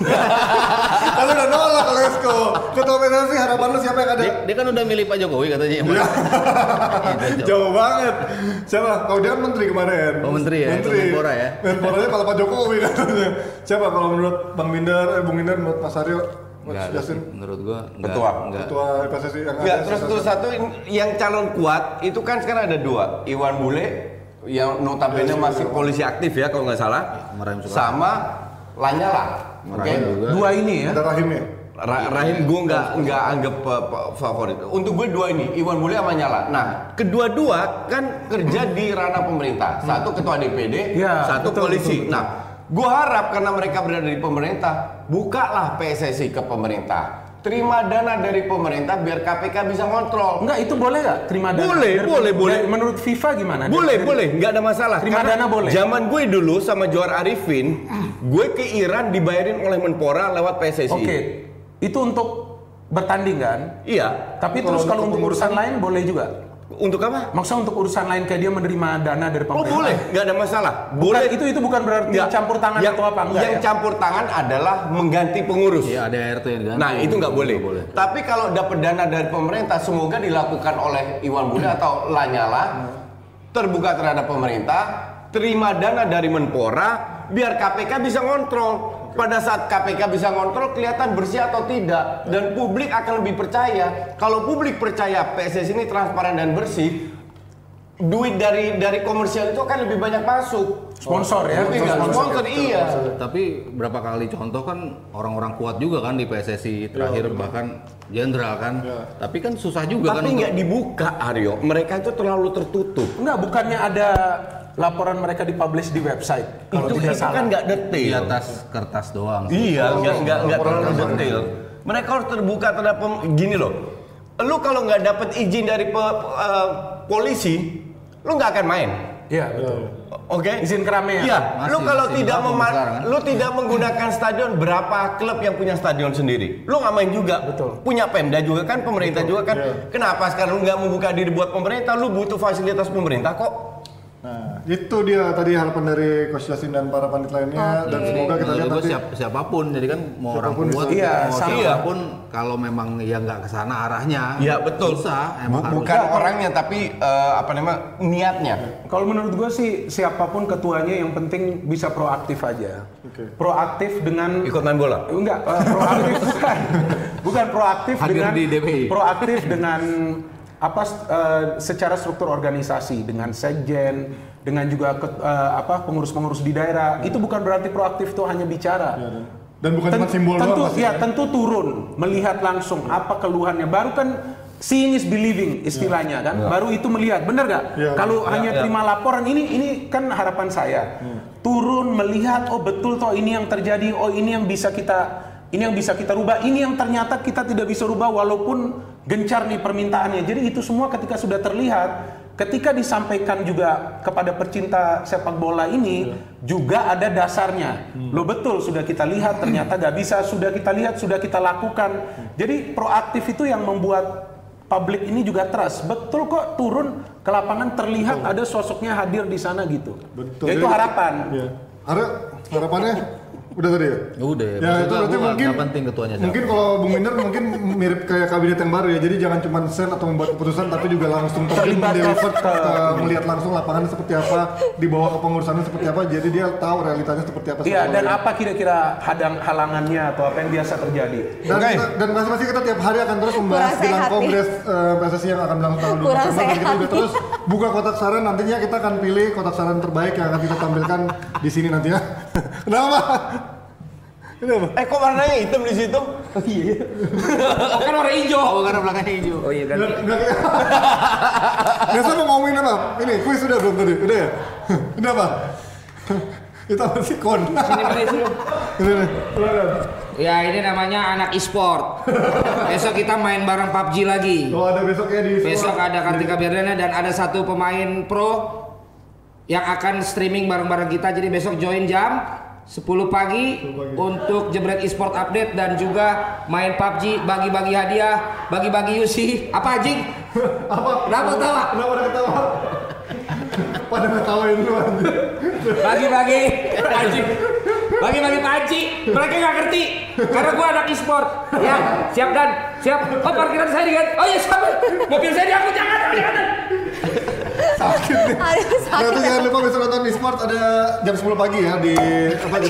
Kalau udah nolak kalau Esko. Ketua PSSI harapan lo siapa yang ada? Dia, dia kan udah milih Pak Jokowi katanya. Iya, jauh. Jauh banget. Siapa? Kalau dia kan menteri kemarin. Oh, menteri ya? Menteri. Menpora ya? Menporanya kalau Pak Jokowi katanya. Siapa kalau menurut Bang Bindar, eh Bung Bindar, menurut Mas Aryo, Enggak menurut gua enggak, Ketua. enggak. Ketua PSSI yang Enggak, ada? terus terus satu yang calon kuat itu kan sekarang ada dua. Iwan Bule yang notabene masih polisi aktif ya kalau nggak salah. Soekarno. Sama Lanyala. Oke. Dua ini ya. Ada Rahim ya? Ra- Rahim gue nggak nggak anggap uh, favorit. Untuk gue dua ini, Iwan Bule sama Nyala. Nah, kedua-dua kan kerja di ranah pemerintah. Satu ketua DPD, Ya, satu betul, polisi. betul, betul. Nah, gue harap karena mereka berada di pemerintah, bukalah PSSI ke pemerintah. Terima dana dari pemerintah biar KPK bisa ngontrol. Enggak, itu boleh nggak terima dana? Boleh, Dari- boleh, boleh. Menurut FIFA gimana? Boleh, Dari- boleh, nggak ada masalah. Terima Karena dana boleh. Zaman gue dulu sama Johar Arifin, gue ke Iran dibayarin oleh Menpora lewat PSSI. Oke, itu untuk bertanding kan? Iya. Tapi Kalau terus kalau untuk untuk urusan lain boleh juga. Untuk apa? Maksudnya untuk urusan lain kayak dia menerima dana dari Oh pemerintah. boleh, nggak ada masalah. Bukan, Boleh. itu itu bukan berarti Nggak. campur tangan yang, atau apa enggak Yang ya? campur tangan adalah mengganti pengurus. Iya ada RT yang diganti. Nah itu nggak boleh. Boleh. Tapi kalau dapat dana dari pemerintah, semoga dilakukan oleh Iwan Bule atau Lanyala, terbuka terhadap pemerintah, terima dana dari Menpora, biar KPK bisa ngontrol. Pada saat KPK bisa ngontrol, kelihatan bersih atau tidak, dan publik akan lebih percaya. Kalau publik percaya PSSI ini transparan dan bersih, duit dari dari komersial itu akan lebih banyak masuk. Sponsor ya? Lebih nggak? sponsor iya. Tapi berapa kali contoh kan orang-orang kuat juga kan di PSSI terakhir bahkan jenderal kan. Tapi kan susah juga kan Tapi untuk- nggak dibuka Aryo, mereka itu terlalu tertutup. Enggak, bukannya ada laporan mereka dipublish di website. Kalau itu tidak itu salah. kan nggak di detail. atas kertas doang. sih. Iya, nggak nggak nggak terlalu detail. Mereka harus terbuka terhadap gini loh. Lu kalau nggak dapat izin dari pe- eh, polisi, lu nggak akan main. Iya, betul. Oke? Izin keramaian. Iya. Lu kalau tidak dilakukan mema- sekarang, kan? lu tidak menggunakan stadion berapa klub yang punya stadion sendiri? Lu nggak main juga. Betul. Punya Pemda juga kan, pemerintah juga kan. Kenapa sekarang lu nggak membuka diri buat pemerintah? Lu butuh fasilitas pemerintah kok. Nah, itu dia tadi harapan dari Coach Yasin dan para pandit lainnya dan semoga kita lihat nanti siap, siapa pun jadi kan mau orang Siapa pun kuat. Iya, mau sama. siapa pun kalau memang ya nggak ke sana arahnya Iya, betul. susah emang harus bukan orangnya tapi eh, apa namanya niatnya. Kalau menurut gue sih siapa pun ketuanya yang penting bisa proaktif aja. Proaktif dengan Ikut main bola. Enggak, eh, proaktif bukan. Bukan proaktif Hadir dengan di DPI. proaktif dengan apa eh, secara struktur organisasi dengan sekjen, dengan juga ket- eh, apa pengurus-pengurus di daerah. Itu bukan berarti proaktif itu hanya bicara. dan bukan cuma Ten- simbol tentu doang pasti ya. tentu turun melihat langsung apa keluhannya. Baru kan seeing is believing istilahnya kan. Baru itu melihat. Bener gak Iya, kalau iya, hanya iya. terima laporan ini ini kan harapan saya. Turun melihat oh betul toh ini yang terjadi oh ini yang bisa kita ini yang bisa kita rubah. Ini yang ternyata kita tidak bisa rubah walaupun gencar nih permintaannya. Jadi itu semua ketika sudah terlihat ketika disampaikan juga kepada pecinta sepak bola ini juga ada dasarnya. Lo betul sudah kita lihat ternyata gak bisa, sudah kita lihat, sudah kita lakukan. Jadi proaktif itu yang membuat publik ini juga trust. Betul kok turun ke lapangan terlihat ada sosoknya hadir di sana gitu. Betul. Ya itu Jadi- harapan. Iya. Ada harapannya udah tadi ya? udah Ya maksud itu berarti mungkin nggak penting ketuanya siapa. Mungkin kalau Bung Minder mungkin mirip kayak kabinet yang baru ya. Jadi jangan cuma send atau membuat keputusan tapi juga langsung terjun Terlibat mendeliver ke- ke- melihat langsung lapangannya seperti apa, dibawa ke pengurusannya seperti apa. Jadi dia tahu realitanya seperti apa. Iya, dan bola. apa kira-kira hadang halangannya atau apa yang biasa terjadi? Dan, Oke. kita- dan masing-masing kita tiap hari akan terus membahas bilang kongres eh, PSSI yang akan berlangsung tanggal 2 Kurang November. Dan kita sehat juga terus buka kotak saran nantinya kita akan pilih kotak saran terbaik yang akan kita tampilkan di sini nanti ya. Kenapa? Ini? Eh kok warnanya hitam di situ? Oh kan warna hijau. oh karena belakangnya hijau Oh iya kelihatan. Biasa mau ngomongin apa? Ini kuis udah belum tadi? Udah ya? Udah apa? Itu apa sih kon? Ini nih. silakan. Ya ini namanya anak e-sport. Besok kita main bareng PUBG lagi. Oh ada besoknya di Besok ada Kartika Biardana dan ada satu pemain pro yang akan streaming bareng-bareng kita. Jadi besok join jam 10 pagi untuk jebret e-sport update dan juga main PUBG, bagi-bagi hadiah, bagi-bagi UC. Apa anjing? apa? Kenapa ketawa? Kenapa ada ketawa? Pada ngetawain lu anjir. Bagi-bagi anjing. Bagi-bagi panci. Mereka nggak ngerti karena gua anak e-sport. Ya, siap dan siap. Oh parkiran saya di Oh ya siap. Mobil saya diangkut jangan, jangan. Sakit nih. Aduh, Nah itu sakit. jangan lupa besok nonton di sport ada jam 10 pagi ya di apa di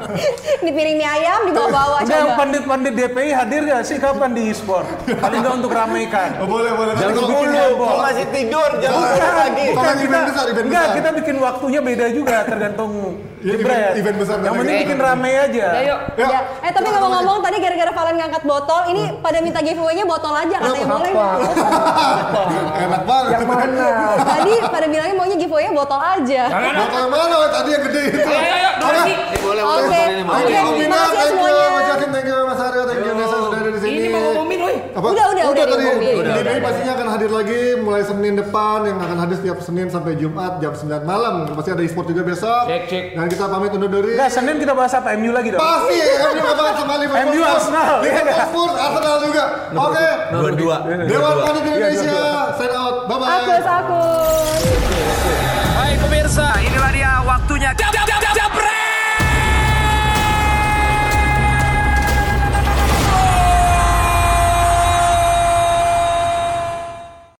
Di piring mie ayam dibawa-bawa Udah coba. pandit-pandit DPI hadir gak sih kapan di e-sport? Paling nggak untuk ramaikan. Oh, boleh boleh. Tapi kalau- 10 kalau masih tidur jam 10 pagi. Kalau event besar, event enggak, besar. kita bikin waktunya beda juga tergantung jebret. event- event besar Yang penting bikin rame aja. Ya yuk. Ya. Ya. Eh tapi ngomong-ngomong tadi gara-gara Valen ngangkat botol, ini pada minta giveaway-nya botol aja katanya boleh. Enak banget. Yang mana? Tadi pada bilangnya maunya giveaway-nya botol aja. Botol yang mana? Tadi yang gede itu. Ayo ayo boleh Oke, boleh oke, Thank you, semuanya. Mas Yasin. Thank you, Mas Aryo. Thank you, Nesa sudah ada di sini. Ini mau ngumumin woi. Apa? Udah, udah, udah tadi. diumumin. Udah, DPI pastinya akan hadir lagi mulai Senin depan yang akan hadir setiap Senin sampai Jumat jam 9 malam. Pasti ada e-sport juga besok. Cek, cek. Dan kita pamit undur diri. Enggak, Senin kita bahas apa? MU lagi dong? Pasti MU banget sama Liverpool. MU. Arsenal. Liverpool Arsenal juga. Oke. Dua-dua. Dewan Panik Indonesia. Sign out. Bye bye. Akus, akus. Hai pemirsa, inilah dia waktunya.